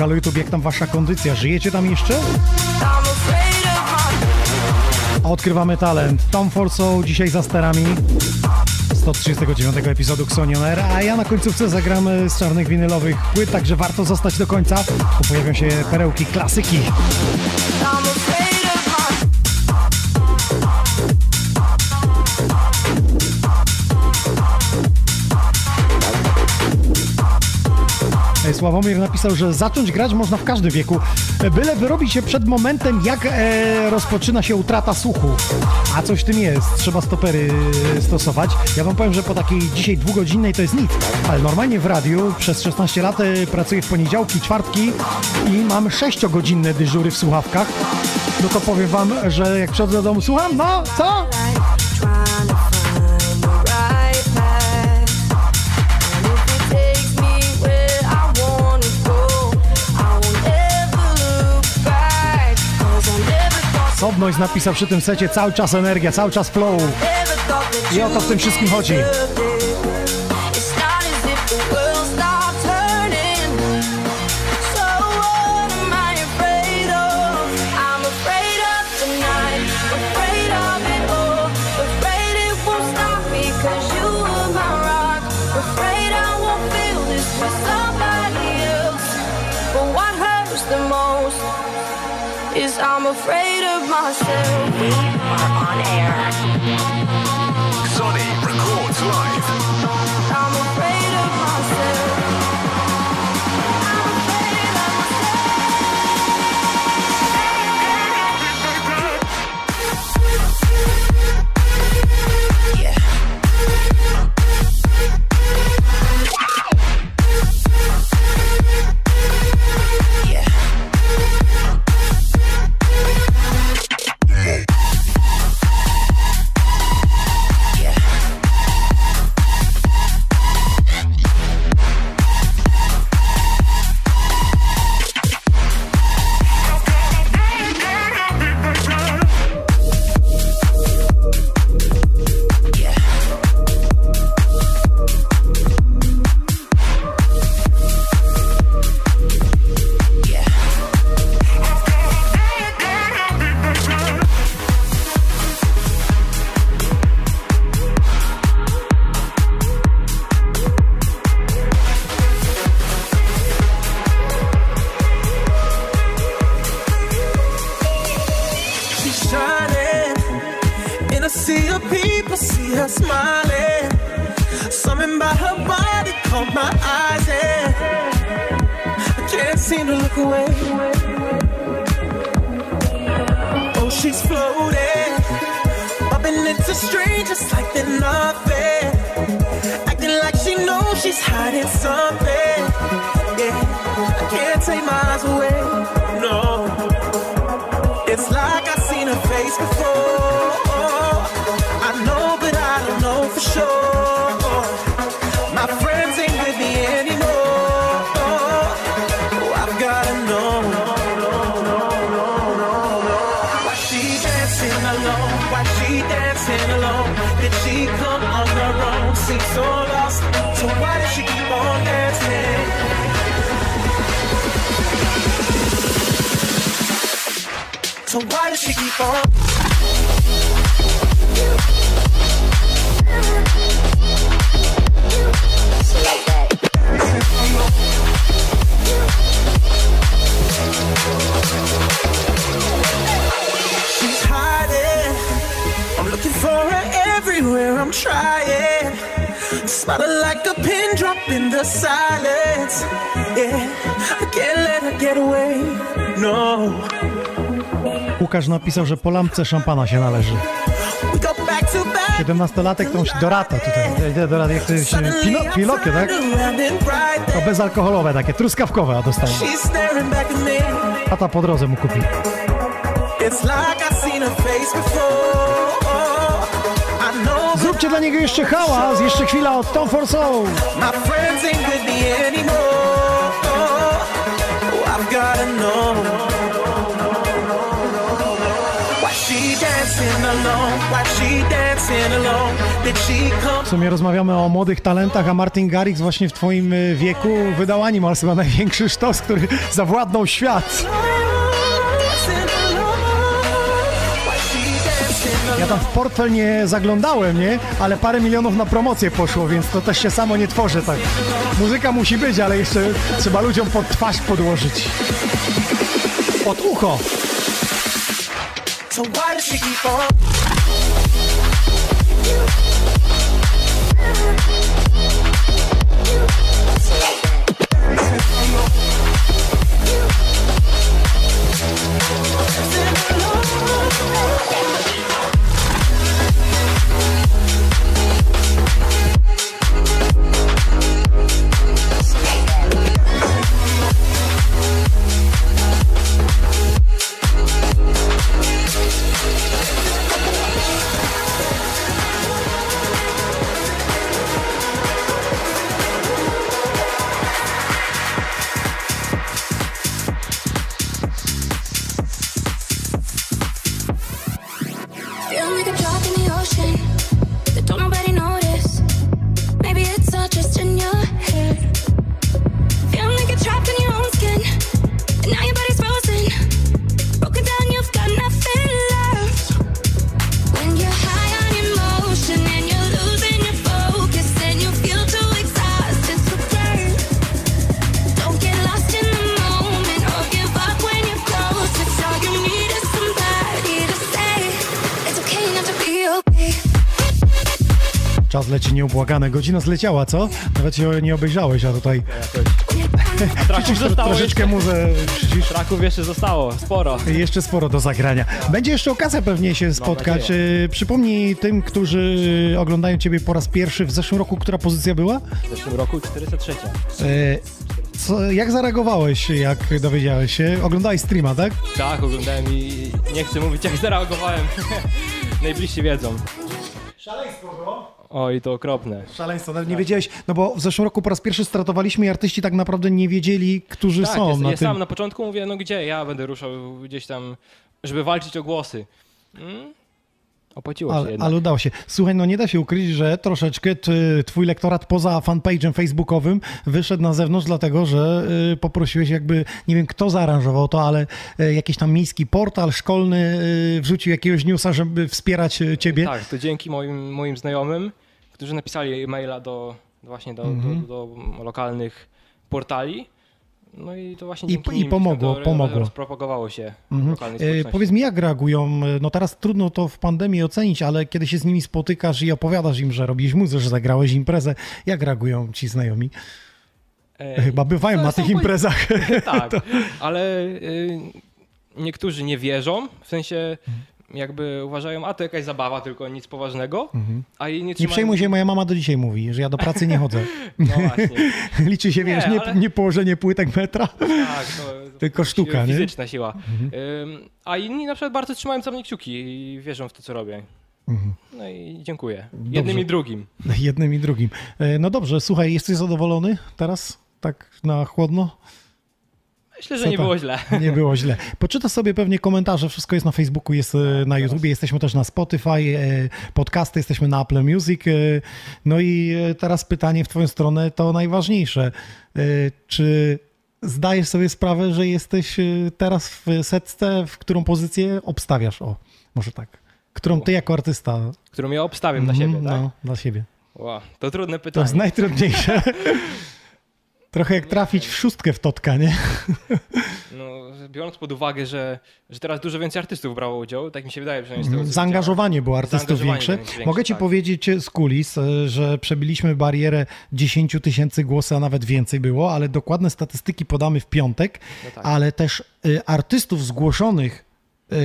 Halo YouTube, jak tam wasza kondycja? Żyjecie tam jeszcze? A odkrywamy talent. Tom Forso dzisiaj za sterami 139 epizodu Xonioner, a ja na końcówce zagram y, z czarnych winylowych płyt, także warto zostać do końca, bo pojawią się perełki klasyki. Sławomir napisał, że zacząć grać można w każdym wieku, byle wyrobić się przed momentem, jak e, rozpoczyna się utrata słuchu. A coś w tym jest, trzeba stopery e, stosować. Ja wam powiem, że po takiej dzisiaj dwugodzinnej to jest nic, ale normalnie w radiu przez 16 lat e, pracuję w poniedziałki, czwartki i mam 6-godzinne dyżury w słuchawkach. No to powiem wam, że jak przychodzę do domu, słucham, no, co? osobność napisał przy tym secie cały czas energia, cały czas flow. I o to w tym wszystkim chodzi. Łukasz napisał, że po lampce szampana się należy. 17-latek to musi dorata tutaj. Dorata, jak to jest tak? To bezalkoholowe takie, truskawkowe, a dostanie. Tata po drodze mu kupi. Zróbcie dla niego jeszcze hałas, jeszcze chwila od Tom For Soul. W sumie rozmawiamy o młodych talentach, a Martin Garrix właśnie w twoim y, wieku wydał Animals, chyba największy sztos, który zawładnął świat. Ja tam w portfel nie zaglądałem, nie? Ale parę milionów na promocję poszło, więc to też się samo nie tworzy tak. Muzyka musi być, ale jeszcze trzeba ludziom pod twarz podłożyć. Pod ucho. So why does she keep on? Feel leci nieubłagane. Godzina zleciała, co? Nawet się nie obejrzałeś, a tutaj... Traków Przycisz zostało troszeczkę jeszcze. muzę... Traków jeszcze zostało, sporo. Jeszcze sporo do zagrania. Będzie jeszcze okazja pewnie się spotkać. E, Przypomnij tym, którzy oglądają Ciebie po raz pierwszy w zeszłym roku, która pozycja była? W zeszłym roku 403. E, Co, jak zareagowałeś, jak dowiedziałeś się? Oglądałeś streama, tak? Tak, oglądałem i nie chcę mówić jak zareagowałem. Najbliżsi wiedzą. Szaleństwo było. Oj, to okropne. Szaleństwo, nawet nie wiedziałeś, no bo w zeszłym roku po raz pierwszy startowaliśmy i artyści tak naprawdę nie wiedzieli, którzy tak, są jest, na ja tym. sam na początku mówię, no gdzie ja będę ruszał gdzieś tam, żeby walczyć o głosy. Mm? Opłaciło się Ale, jednak. ale udało się. Słuchaj, no nie da się ukryć, że troszeczkę twój lektorat poza fanpage'em facebookowym wyszedł na zewnątrz, dlatego że y, poprosiłeś jakby, nie wiem kto zaaranżował to, ale y, jakiś tam miejski portal szkolny y, wrzucił jakiegoś newsa, żeby wspierać ciebie. Tak, to dzięki moim, moim znajomym, którzy napisali maila do właśnie do, Mhm. do, do lokalnych portali. No i to właśnie I- i pomogło, to pomogło. rozpropagowało się Mhm. E. Powiedz mi, jak reagują? No teraz trudno to w pandemii ocenić, ale kiedy się z nimi spotykasz i opowiadasz im, że robisz muzę, że zagrałeś imprezę, jak reagują ci znajomi? E, Chyba bywają no, na tych imprezach. Tak, ale y, niektórzy nie wierzą, w sensie jakby uważają, a to jakaś zabawa, tylko nic poważnego, Mhm. a inni Nie trzymają... przejmuj się, moja mama do dzisiaj mówi, że ja do pracy nie chodzę. No właśnie. Liczy się, Nie, wiesz, nie, ale- nie położenie płytek metra, Tak, to, tylko sztuka, nie? Mhm. fizyczna siła. Ym, a inni na przykład bardzo trzymają za mnie kciuki i wierzą w to, co robię. Mhm. No i dziękuję. Dobrze. Jednym i drugim. Jednym i drugim. E, No dobrze, słuchaj, jesteś zadowolony teraz? Tak na chłodno? Myślę, że nie było źle. Nie było źle. Poczytasz sobie pewnie komentarze, wszystko jest na Facebooku, jest e, na YouTubie, jesteśmy też na Spotify, e, podcasty, jesteśmy na Apple Music. e, No i teraz pytanie w twoją stronę, to najważniejsze. Czy zdajesz sobie sprawę, że jesteś teraz w setce, w którą pozycję obstawiasz? O, może tak. Którą ty jako artysta... Którą ja obstawiam dla Mhm, siebie, tak? No, dla siebie. Wow, to trudne To pytanie. jest najtrudniejsze. Trochę jak trafić w szóstkę w Totka, nie? No, biorąc pod uwagę, że, że teraz dużo więcej artystów brało udział, tak mi się wydaje przynajmniej z tego, co Zaangażowanie było artystów większe. większe, Mogę ci tak. powiedzieć z kulis, e, że przebiliśmy barierę 10 tysięcy głosów, a nawet więcej było, ale dokładne statystyki podamy w piątek, No tak. ale też e, artystów zgłoszonych e,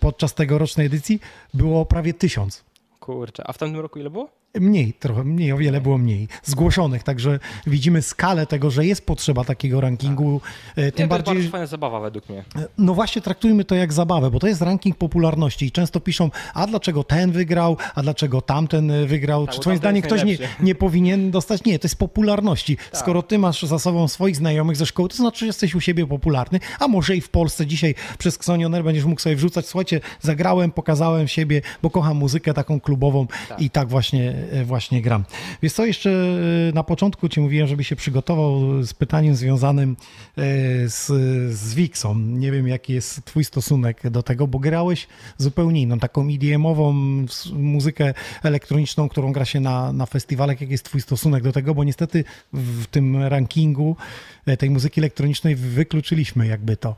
podczas tegorocznej edycji było prawie tysiąc. Kurczę, a w tamtym roku ile było? Mniej, trochę mniej, o wiele było mniej zgłoszonych, także widzimy skalę tego, że jest potrzeba takiego rankingu. E, Nie, Tym to jest bardziej, bardzo fajna zabawa według mnie. no właśnie traktujmy to jak zabawę, bo to jest ranking popularności i często piszą, a dlaczego ten wygrał, a dlaczego tamten e, wygrał. Tak, Czy twoim zdaniem ktoś nie, nie powinien dostać? Nie, to jest popularności. Tak. Skoro ty masz za sobą swoich znajomych ze szkoły, to znaczy, że jesteś u siebie popularny, a może i w Polsce dzisiaj przez Xonioner będziesz mógł sobie wrzucać, słuchajcie, zagrałem, pokazałem siebie, bo kocham muzykę taką klubową i tak właśnie, e, właśnie gram. Wiesz co, jeszcze e, na początku ci mówiłem, żeby się przygotował z pytaniem związanym e, z, z Wixą. Nie wiem, jaki jest twój stosunek do tego, bo grałeś zupełnie inną, taką EDM-ową s- muzykę elektroniczną, którą gra się na, na festiwalach. Jaki jest twój stosunek do tego? Bo niestety w tym rankingu e, tej muzyki elektronicznej wykluczyliśmy jakby to.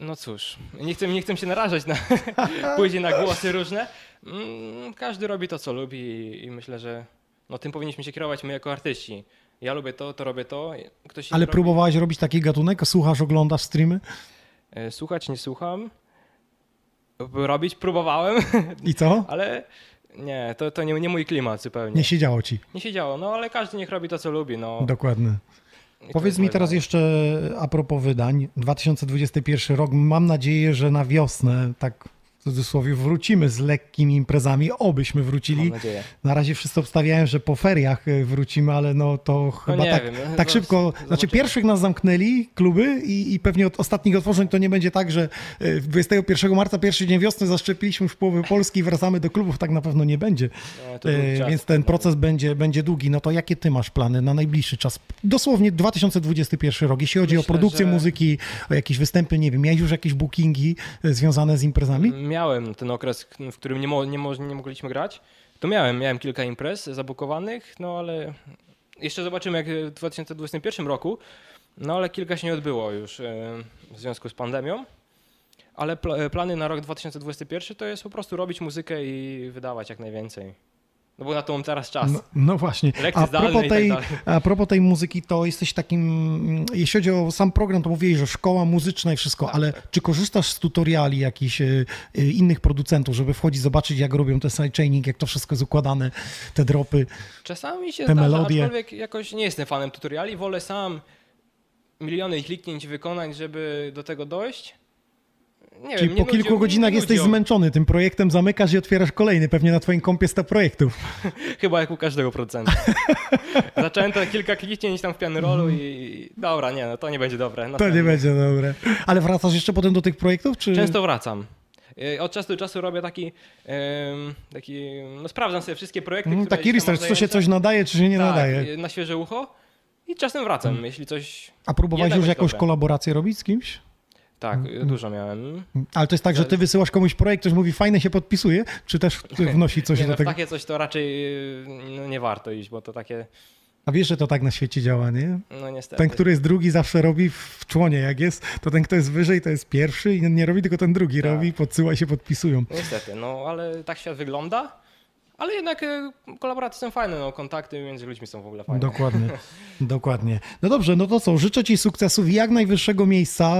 No cóż, nie chcę, nie chcę się narażać na później na głosy różne. Mm, Każdy robi to, co lubi i- i myślę, że no, tym powinniśmy się kierować my jako artyści. Ja lubię to, to robię to. Ktoś Ale inny próbowałeś robić taki gatunek? Słuchasz, oglądasz streamy? robi. E, Słuchać nie słucham. Robić próbowałem, I co? ale nie, to, to nie, nie mój klimat zupełnie. Nie siedziało ci. Nie siedziało, no ale każdy niech robi to, co lubi. No. Dokładnie. Powiedz mi teraz zdanie. jeszcze a propos wydań. 2021 rok. Mam nadzieję, że na wiosnę, tak w cudzysłowie, wrócimy z lekkimi imprezami. Obyśmy wrócili. Na razie wszyscy obstawiają, że po feriach e, wrócimy, ale no to chyba nie tak, wiem, no, tak szybko. Znaczy zobaczymy. pierwszych nas zamknęli kluby i, i pewnie od ostatnich otworzeń to nie będzie tak, że e, 21 marca, pierwszy dzień wiosny zaszczepiliśmy już połowę Polski i wracamy do klubów. Tak na pewno nie będzie. No, E. Więc ten proces będzie, będzie długi. No to jakie ty masz plany na najbliższy czas? Dosłownie 2021 rok. Jeśli chodzi o Myślę, produkcję że- muzyki, o jakieś występy, nie wiem, miałeś już jakieś bookingi e, związane z imprezami? Miałem ten okres, w którym nie, mo, nie, mo, nie mogliśmy grać. To miałem, miałem kilka imprez zabukowanych, no ale jeszcze zobaczymy jak w 2021 roku. No ale kilka się nie odbyło już e, w związku z pandemią. Ale e, plany na rok 2021 to jest po prostu robić muzykę i wydawać jak najwięcej. No bo na to mam teraz czas. No, no właśnie. Lekcje A propos, tak tej, dalej. a propos tej muzyki, to jesteś takim, jeśli chodzi o sam program, to mówiłeś, że szkoła muzyczna i wszystko, Tak, ale czy korzystasz z tutoriali jakichś e, e, innych producentów, żeby wchodzić, zobaczyć jak robią ten sidechaining, jak to wszystko jest układane, te dropy? Czasami się Te zdarza, melodie. aczkolwiek jakoś nie jestem fanem tutoriali, wolę sam miliony kliknięć wykonać, żeby do tego dojść. Nie Czyli wiem, po kilku godzinach jesteś zmęczony tym projektem, zamykasz i otwierasz kolejny, pewnie na twoim kompie 100 projektów. Chyba jak u każdego producenta. Zacząłem to kilka kliknięć tam w piany rolu i dobra, nie, no to nie będzie dobre. To nie będzie dobre. Ale wracasz jeszcze potem do tych projektów? Czy... Często wracam. Y, Od czasu do czasu robię taki, taki no sprawdzam sobie wszystkie projekty, Mm, Taki research, co się coś nadaje, czy się nie tak, nadaje. y, na świeże ucho i czasem wracam, jeśli coś... A próbowałeś już jakąś dobre. kolaborację robić z kimś? Tak, y, dużo miałem. Ale to jest tak, że ty wysyłasz komuś projekt, ktoś mówi fajne się podpisuje, czy też wnosi coś nie, do no, tego? takie coś to raczej y, no, nie warto iść, bo to takie, A wiesz, że to tak na świecie działa, nie? no niestety. Ten, który jest drugi, zawsze robi w członie, jak jest, to ten, kto jest wyżej, to jest pierwszy i nie robi, tylko ten drugi Tak. robi, podsyła i się podpisują. Niestety, no ale tak świat wygląda. Ale jednak y, kolaboracje są fajne, no kontakty między ludźmi są w ogóle fajne. Dokładnie, dokładnie. No dobrze, no to co, życzę Ci sukcesów i jak najwyższego miejsca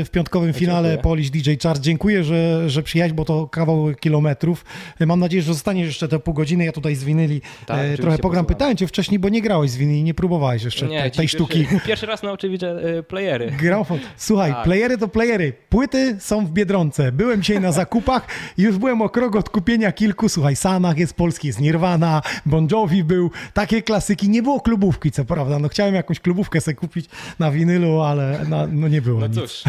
y, w piątkowym finale Dziękuję. Polish DJ Chart. Dziękuję, że, że przyjechałeś, bo to kawał kilometrów. Mam nadzieję, że zostaniesz jeszcze te pół godziny. Ja tutaj z winyli Tak, e, trochę pogram. posłucham. Pytałem Cię wcześniej, bo nie grałeś z winyli, nie próbowałeś jeszcze Nie, tej, tej sztuki. Pierwszy, pierwszy raz nauczy widzę y, playery. Gramofon. Słuchaj, Tak. playery to playery. Płyty są w Biedronce. Byłem dzisiaj na zakupach i już byłem o krok od kupienia kilku. Słuchaj, Sanach jest polski, jest Nirvana, Bon Jovi był. Takie klasyki. Nie było klubówki, co prawda. No chciałem jakąś klubówkę sobie kupić na winylu, ale na, no nie było No nic. cóż,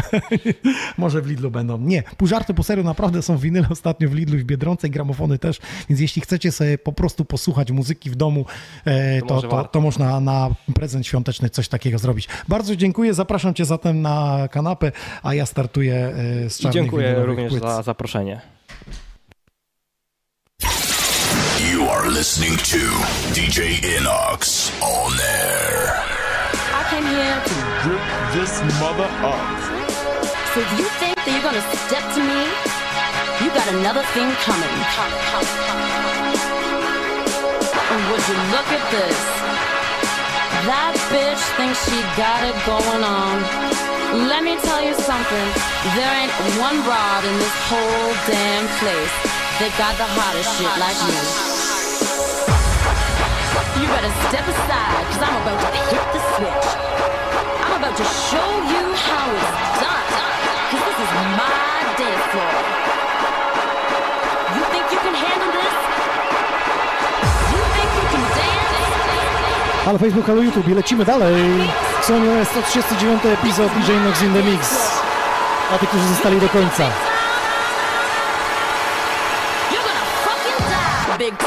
Może w Lidlu będą. Nie, pół żarty po serio, naprawdę są winyle ostatnio w Lidlu i w Biedronce i gramofony też, więc jeśli chcecie sobie po prostu posłuchać muzyki w domu, e, To to, to, to można na prezent świąteczny coś takiego zrobić. Bardzo dziękuję, zapraszam Cię zatem na kanapę, a ja startuję e, z i czarnych dziękuję również płyt. za zaproszenie. listening to DJ Inox on air. I came here to rip this mother up. So if you think that you're gonna step to me, you got another thing coming. And would you look at this? That bitch thinks she got it going on. Let me tell you something. There ain't one broad in this whole damn place that got the hottest shit like you. you better step aside, because I'm about to hit the switch. I'm about to show you how it's done, because this is my dance floor. You think you can handle this? You think you can dance? Ale Facebook, ale YouTube i lecimy dalej. Sony jest 139 epizod DJ Nox in the Mix. A tych, którzy zostali do końca. big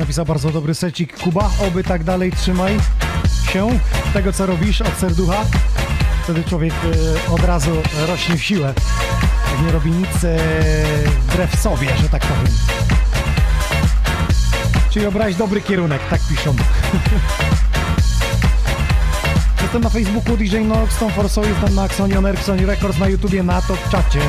napisał bardzo dobry secik. Kuba, oby tak dalej trzymaj się tego, co robisz od serducha. Wtedy człowiek e, od razu rośnie w siłę. Jak nie robi nic e, wbrew sobie, że tak powiem. Czyli obrałeś dobry kierunek, tak piszą. Jestem na Facebooku DJ Nox, Forso, jestem na Axonion, Ericsson Records, na YouTubie, na to w czacie.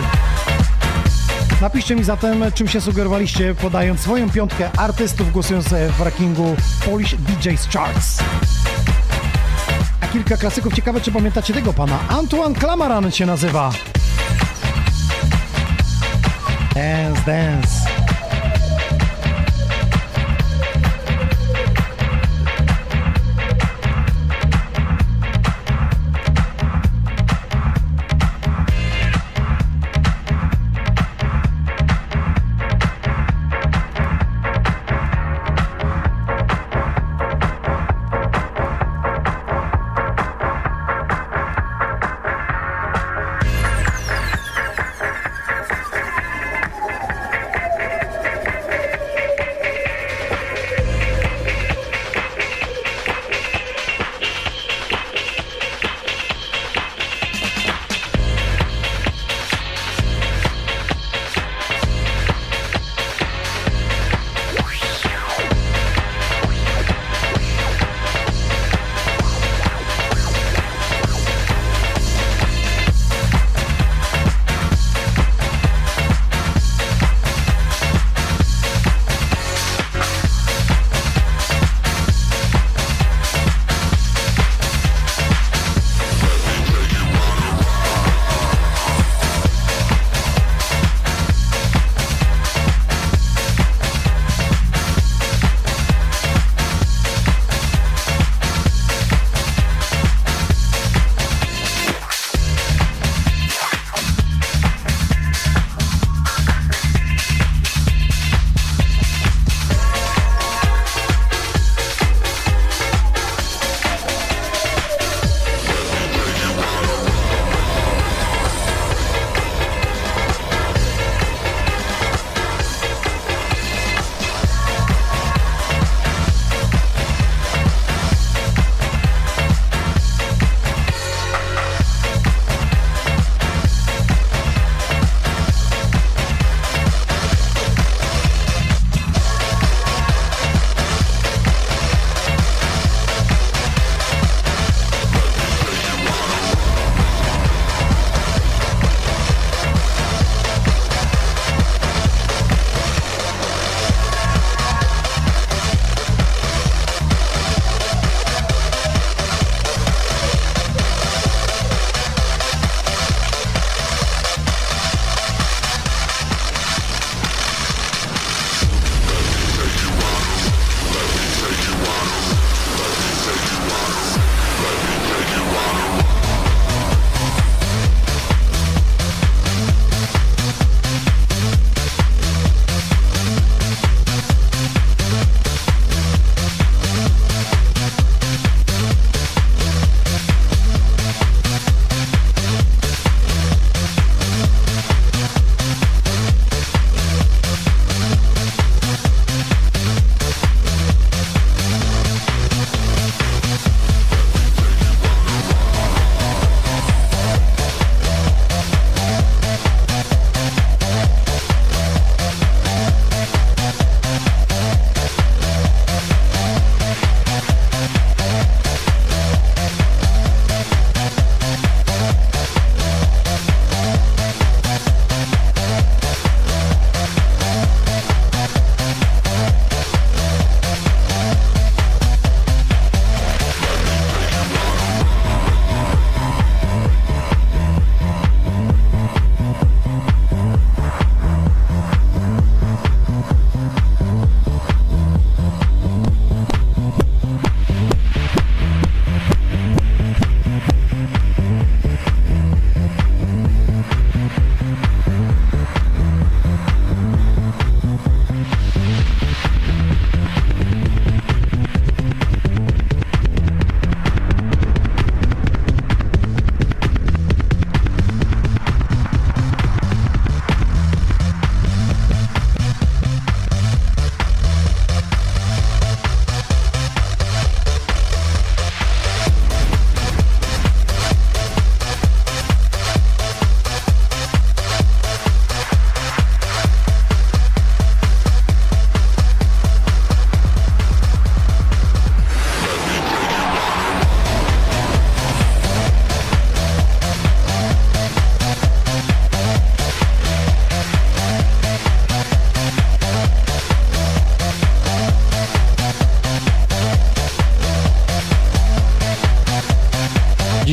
Napiszcie mi zatem, czym się sugerowaliście, podając swoją piątkę artystów głosując w rankingu Polish DJs Charts. A kilka klasyków. Ciekawe, czy pamiętacie tego pana. Antoine Clamaran się nazywa. Dance, dance.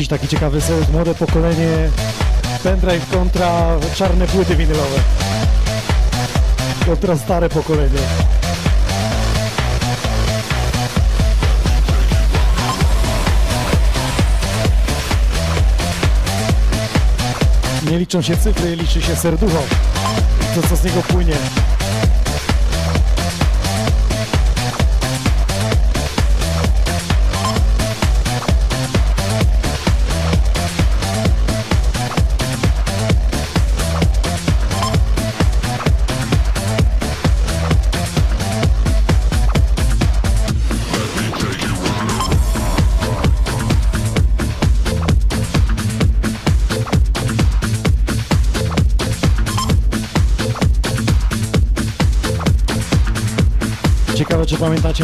Taki ciekawy sound, młode pokolenie pendrive kontra czarne płyty winylowe. Kontra stare pokolenie. Nie liczą się cyfry, liczy się serducho. To co z niego płynie.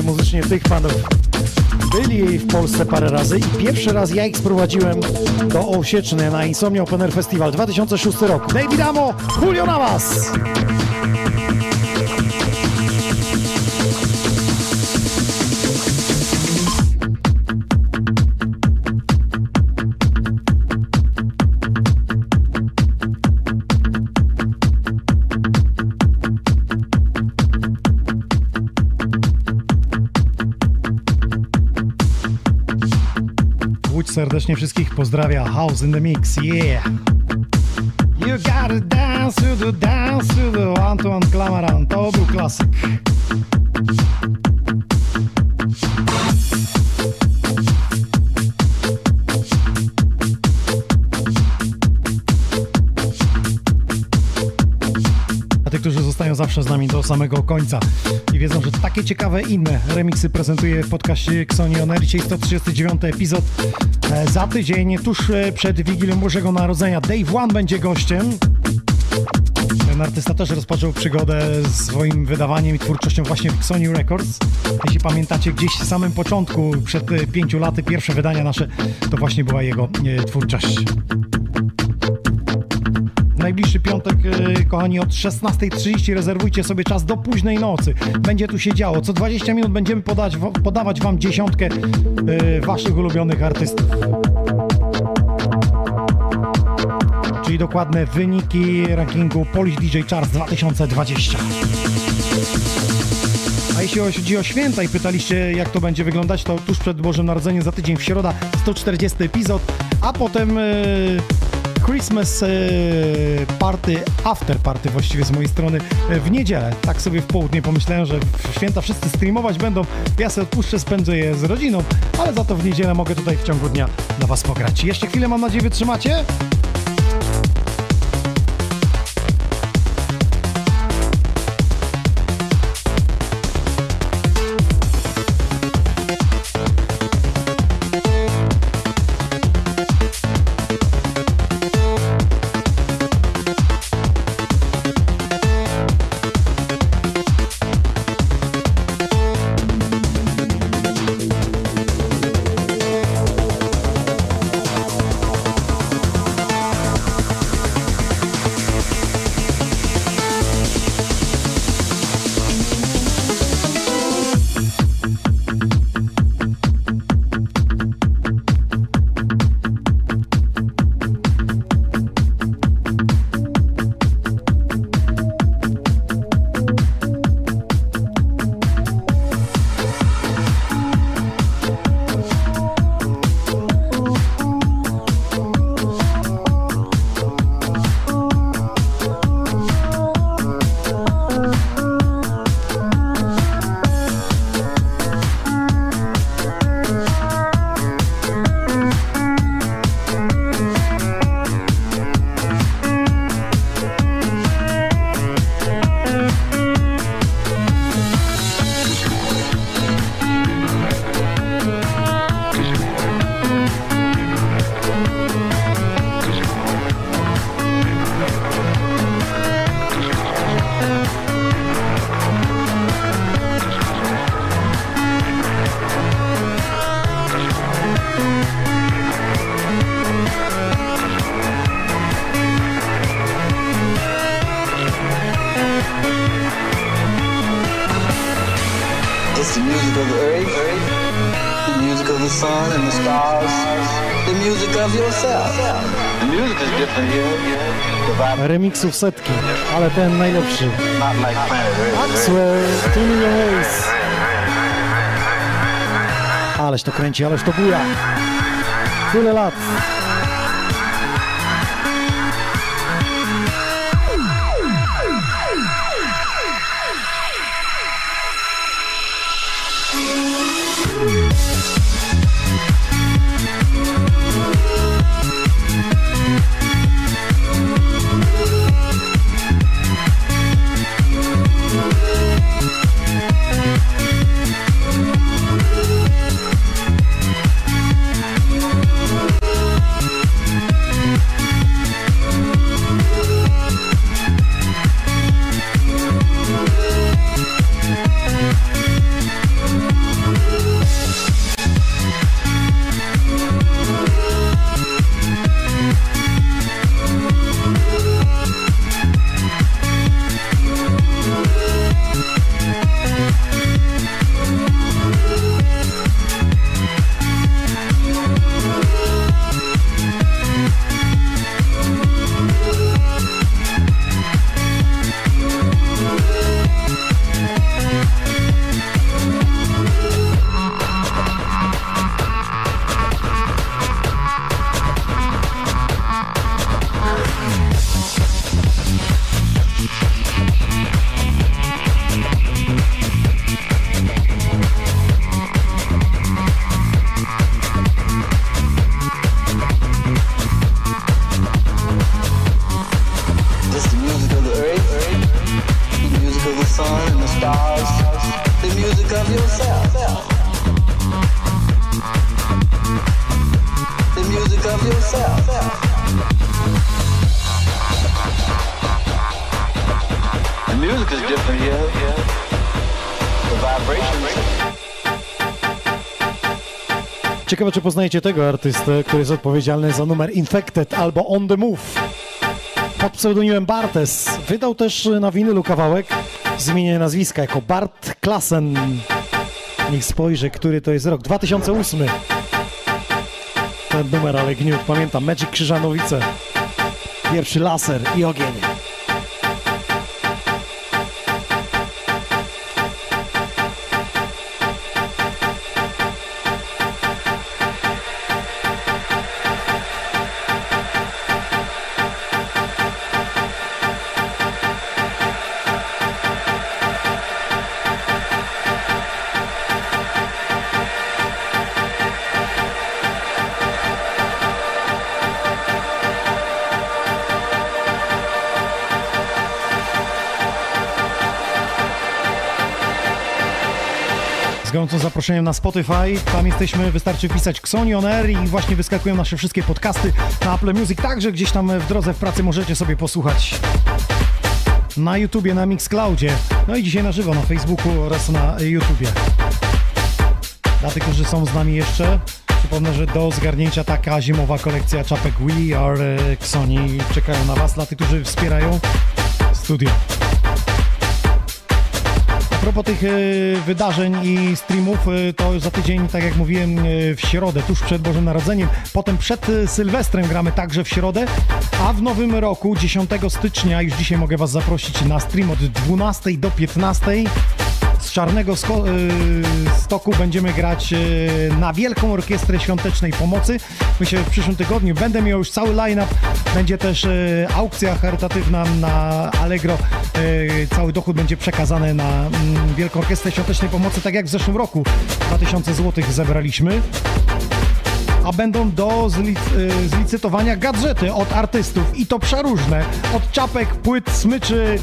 Muzycznie tych panów. Byli w Polsce parę razy i pierwszy raz ja ich sprowadziłem do Osieczny na Insomnia Open Air Festival 2006 rok. David Amo, Julio Navas! Serdecznie wszystkich pozdrawia. House in the mix, yeah! You gotta dance to the dance to the Antoine Clamaran. To był klasyk. Którzy zostają zawsze z nami do samego końca i wiedzą, że takie ciekawe inne remiksy prezentuje w podcaście Xoni On. Dzisiaj 139 epizod. E, Za tydzień, tuż e, przed Wigilią Bożego Narodzenia, Dave One będzie gościem. Ten artysta też rozpoczął przygodę z swoim wydawaniem i twórczością właśnie w Sony Records. Jeśli pamiętacie, gdzieś w samym początku, przed e, pięciu laty, pierwsze wydania nasze, to właśnie była jego twórczość. Najbliższy piątek, e, kochani, od 16.30 rezerwujcie sobie czas do późnej nocy. Będzie tu się działo. Co 20 minut będziemy podać, podawać Wam dziesiątkę e, Waszych ulubionych artystów. Czyli dokładne wyniki rankingu Polish DJ Charts 2020. A jeśli chodzi o święta i pytaliście jak to będzie wyglądać, to tuż przed Bożym Narodzeniem za tydzień w środa 140 epizod, a potem e, Christmas e, party, after party właściwie z mojej strony e, w niedzielę. Tak sobie w południe pomyślałem, że święta wszyscy streamować będą. Ja sobie odpuszczę, spędzę je z rodziną, ale za to w niedzielę mogę tutaj w ciągu dnia dla Was pograć. Jeszcze chwilę mam nadzieję wytrzymacie. Vibe Remiksów setki, ale ten najlepszy. Maxwell, Million Ways. Ależ to kręci, ależ to buja. Tyle lat. Poznajecie tego artystę, który jest odpowiedzialny za numer Infected albo On The Move. Pod pseudonimem Bartes. Wydał też na winylu kawałek z imienia i nazwiska jako Bart Klassen. Niech spojrzę, który to jest rok. 2008. Ten numer, ale gniót. Pamiętam. Magic Krzyżanowice. Pierwszy laser i ogień. Zaproszeniem na Spotify. Tam jesteśmy, wystarczy wpisać Xoni On Air i właśnie wyskakują nasze wszystkie podcasty na Apple Music. Także gdzieś tam w drodze w pracy możecie sobie posłuchać. Na YouTubie, na Mixcloudzie. No i dzisiaj na żywo na Facebooku oraz na YouTubie. Dla tych, którzy są z nami jeszcze, przypomnę, że do zgarnięcia taka zimowa kolekcja czapek We Are e, Xoni czekają na Was. Dla tych, którzy wspierają studio. Propos tych e, wydarzeń i streamów, e, to za tydzień, tak jak mówiłem, e, w środę, tuż przed Bożym Narodzeniem. Potem przed Sylwestrem gramy także w środę, a w nowym roku, 10 stycznia, już dzisiaj mogę Was zaprosić na stream od 12 do 15. Z Czarnego y, Stoku będziemy grać y, na Wielką Orkiestrę Świątecznej Pomocy. Myślę, że w przyszłym tygodniu będę miał już cały line-up. Będzie też y, aukcja charytatywna na Allegro. Cały dochód będzie przekazany na mm, Wielką Orkiestrę Świątecznej Pomocy, tak jak w zeszłym roku. 2000 zł zebraliśmy a będą do zlic- zlicytowania gadżety od artystów i to przeróżne. Od czapek, płyt, smyczy,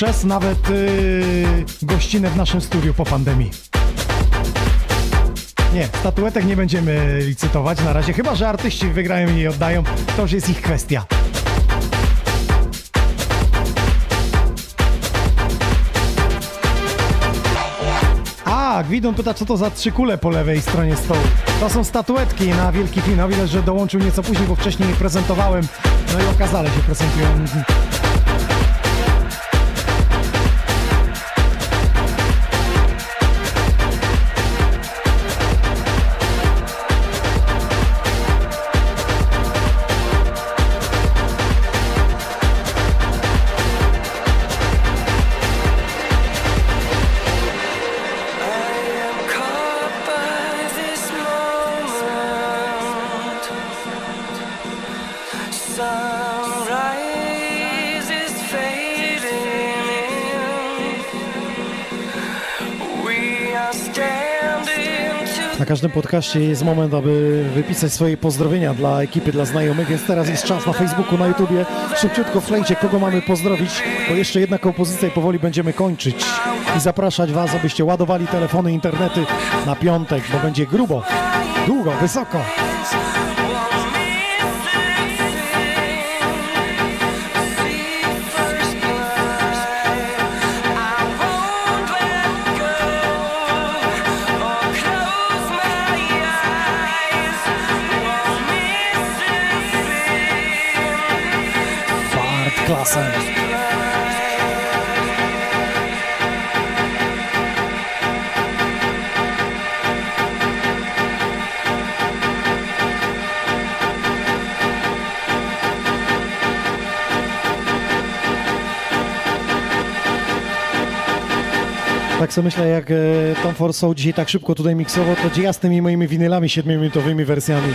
przez nawet y, gościnę w naszym studiu po pandemii. Nie, statuetek nie będziemy licytować na razie, chyba że artyści wygrają i oddają, to już jest ich kwestia. A, Gwidon pyta, co to za trzy kule po lewej stronie stołu. To są statuetki na wielki finał. Widać, że dołączył nieco później, bo wcześniej je prezentowałem. No i okazale się prezentują. Każdym podcaście jest moment, aby wypisać swoje pozdrowienia dla ekipy, dla znajomych, więc teraz jest czas na Facebooku, na YouTubie. Szybciutko wklejcie, kogo mamy pozdrowić, bo jeszcze jedna kompozycja i powoli będziemy kończyć. I zapraszać Was, abyście ładowali telefony, internety na piątek, bo będzie grubo, długo, wysoko. Klasę. Tak sobie myślę, jak e, Tom Forsau dzisiaj tak szybko tutaj miksował, to gdzie ja z tymi moimi winylami siedmiominutowymi wersjami.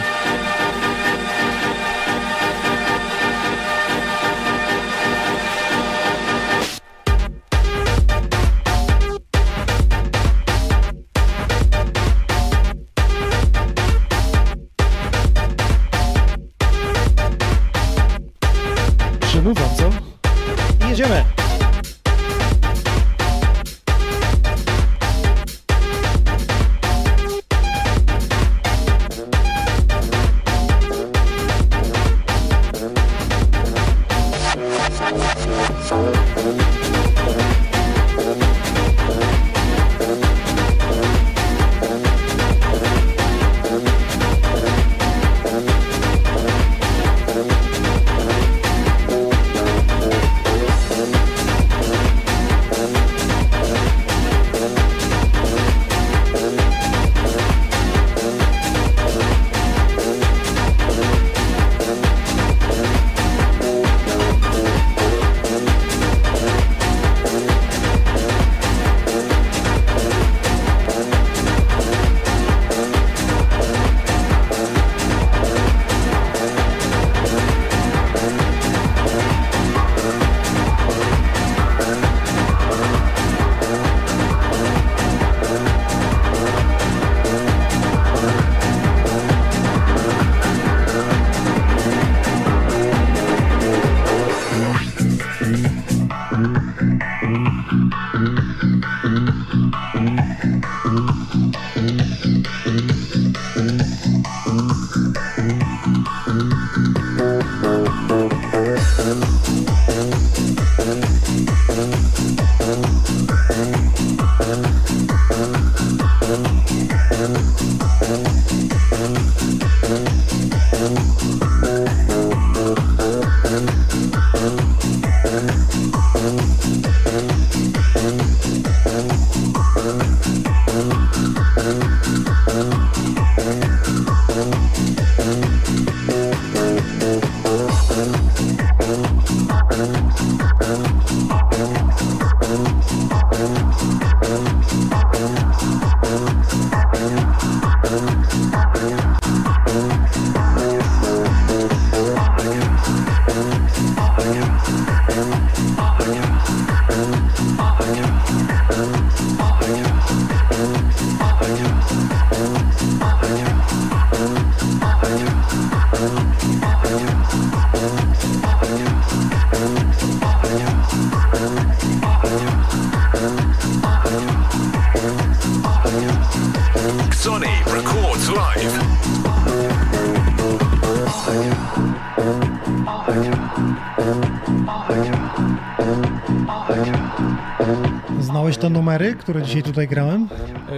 Te numery, które dzisiaj tutaj grałem?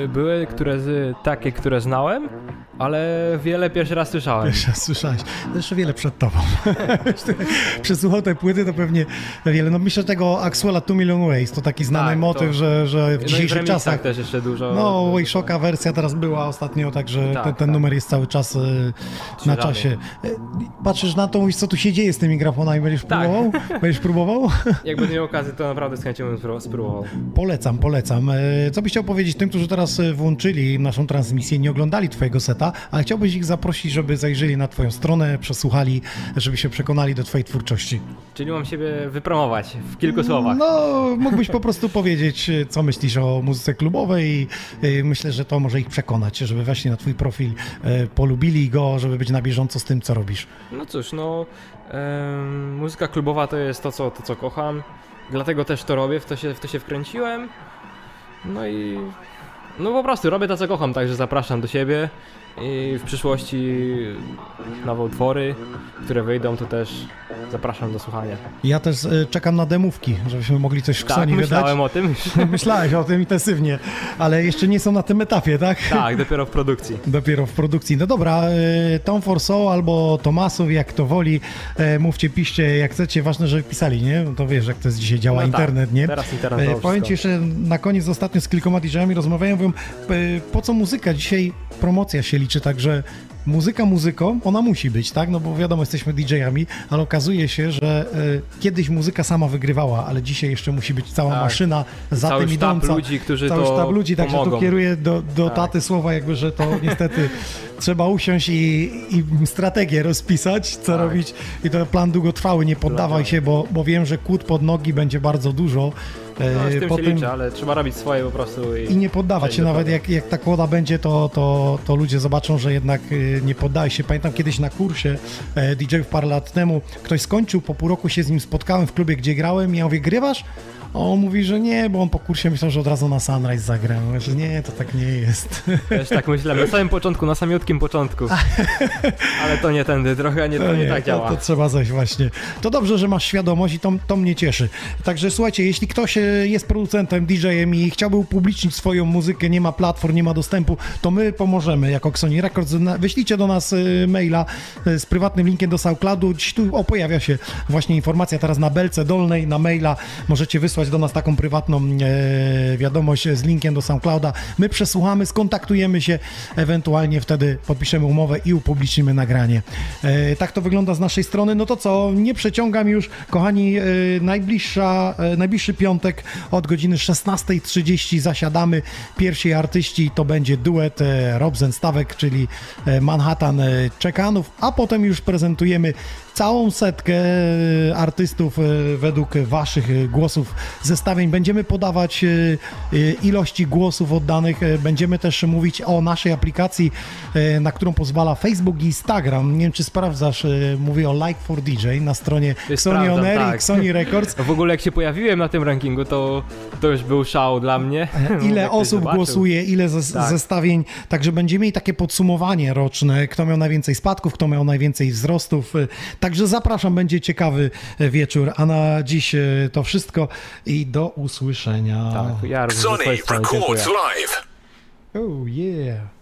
Były które z, takie, które znałem, ale wiele pierwszy raz słyszałem. Pierwszy raz słyszałeś. Jeszcze wiele przed tobą. Przesłuchał te płyty, to pewnie wiele. No myślę, że tego Axwella Two Million Ways to taki znany Tak, motyw, to- że, że w No w dzisiejszych remixach czasach... też jeszcze dużo. No, Wayshocka wersja teraz była ostatnio, także Tak, ten, ten numer jest cały czas e, na czasie. E, Patrzysz na to, mówisz, co tu się dzieje z tymi grafonami, będziesz Tak. próbował? Będziesz próbował? Jak będę miał okazję, to naprawdę z chęcią bym spró- spróbował. Polecam, polecam. E, Co byś chciał powiedzieć tym, którzy teraz włączyli naszą transmisję, nie oglądali twojego seta, lata, ale chciałbyś ich zaprosić, żeby zajrzeli na twoją stronę, przesłuchali, żeby się przekonali do twojej twórczości. Czyli mam siebie wypromować w kilku słowach. No, mógłbyś po prostu powiedzieć, co myślisz o muzyce klubowej i y, myślę, że to może ich przekonać, żeby weszli na twój profil, y, polubili go, żeby być na bieżąco z tym, co robisz. No cóż, no muzyka klubowa to jest to co, to, co kocham. Dlatego też to robię, w to, się, w to się wkręciłem. No i no po prostu robię to, co kocham, także zapraszam do siebie. I w przyszłości nowe utwory, które wyjdą, to też zapraszam do słuchania. Ja też y, czekam na demówki, żebyśmy mogli coś w Tak, Ksoni myślałem wydać. o tym. Myślałeś o tym intensywnie, ale jeszcze nie są na tym etapie, tak? Tak, dopiero w produkcji. Dopiero w produkcji. No dobra, y, Tom for Soul albo Tomasów, jak to woli, e, mówcie, piszcie jak chcecie, ważne, żeby pisali, nie? No To wiesz, jak to jest dzisiaj działa No tak, internet, nie? teraz internet E, Powiem ci jeszcze na koniec ostatnio z kilkoma DJ-ami rozmawiałem, mówią, e, po co muzyka? Dzisiaj promocja się liczy, także muzyka muzyką, ona musi być, tak? No bo wiadomo, jesteśmy DJ-ami, ale okazuje się, że e, kiedyś muzyka sama wygrywała, ale dzisiaj jeszcze musi być cała Tak. maszyna za Cały tym idąca. ludzi, którzy Cały to sztab ludzi, także tu pomogą. kieruję do, do Tak. taty słowa jakby, że to niestety trzeba usiąść i, i strategię rozpisać, co Tak. robić i to plan długotrwały, nie poddawaj się, bo, bo wiem, że kłód pod nogi będzie bardzo dużo. No, z E, tym po się liczę, ale trzeba robić swoje po prostu i, i nie poddawać się, przejść do nawet jak, jak ta kłoda będzie, to, to, to ludzie zobaczą, że jednak y, nie poddaje się. Pamiętam kiedyś na kursie e, DJ-ów parę lat temu, ktoś skończył, po pół roku się z nim spotkałem w klubie, gdzie grałem i ja mówię, grywasz? A on mówi, że nie, bo on po kursie myślał, że od razu na Sunrise zagram. Mówię, że nie, to tak nie jest. Też tak myślałem, na samym początku, na samiutkim początku. Ale to nie tędy, trochę nie, to nie, tak działa. To, to trzeba zejść właśnie. To dobrze, że masz świadomość i to, to mnie cieszy. Także słuchajcie, jeśli ktoś e, jest producentem, DJ-em i chciałby upublicznić swoją muzykę, nie ma platform, nie ma dostępu, to my pomożemy jako Sony Records. Wyślijcie do nas e, maila e, z prywatnym linkiem do SoundCloudu. Dziś tu o, pojawia się właśnie informacja teraz na belce dolnej, na maila. Możecie wysłać do nas taką prywatną e, wiadomość z linkiem do SoundClouda. My przesłuchamy, skontaktujemy się, ewentualnie wtedy podpiszemy umowę i upublicznimy nagranie. E, tak to wygląda z naszej strony. No to co, nie przeciągam już, kochani, e, najbliższa, e, najbliższy piątek od godziny 16.30 zasiadamy. Pierwsi artyści to będzie duet e, Robzen Stawek, czyli e, Manhattan Czekanów, a potem już prezentujemy całą setkę e, artystów e, według waszych e, głosów zestawień. Będziemy podawać ilości głosów oddanych. Będziemy też mówić o naszej aplikacji, na którą pozwala Facebook i Instagram. Nie wiem, czy sprawdzasz, mówię o Like for DJ na stronie Sony prawdą, On Air i tak. Sony Records. W ogóle jak się pojawiłem na tym rankingu, to, to już był szał dla mnie. Ile osób głosuje, ile Tak. zestawień. Także będziemy mieli takie podsumowanie roczne, kto miał najwięcej spadków, kto miał najwięcej wzrostów. E, Także zapraszam, będzie ciekawy e, wieczór. A na dziś e, to wszystko i do usłyszenia. Tak, ja również Sony records live. Oh yeah.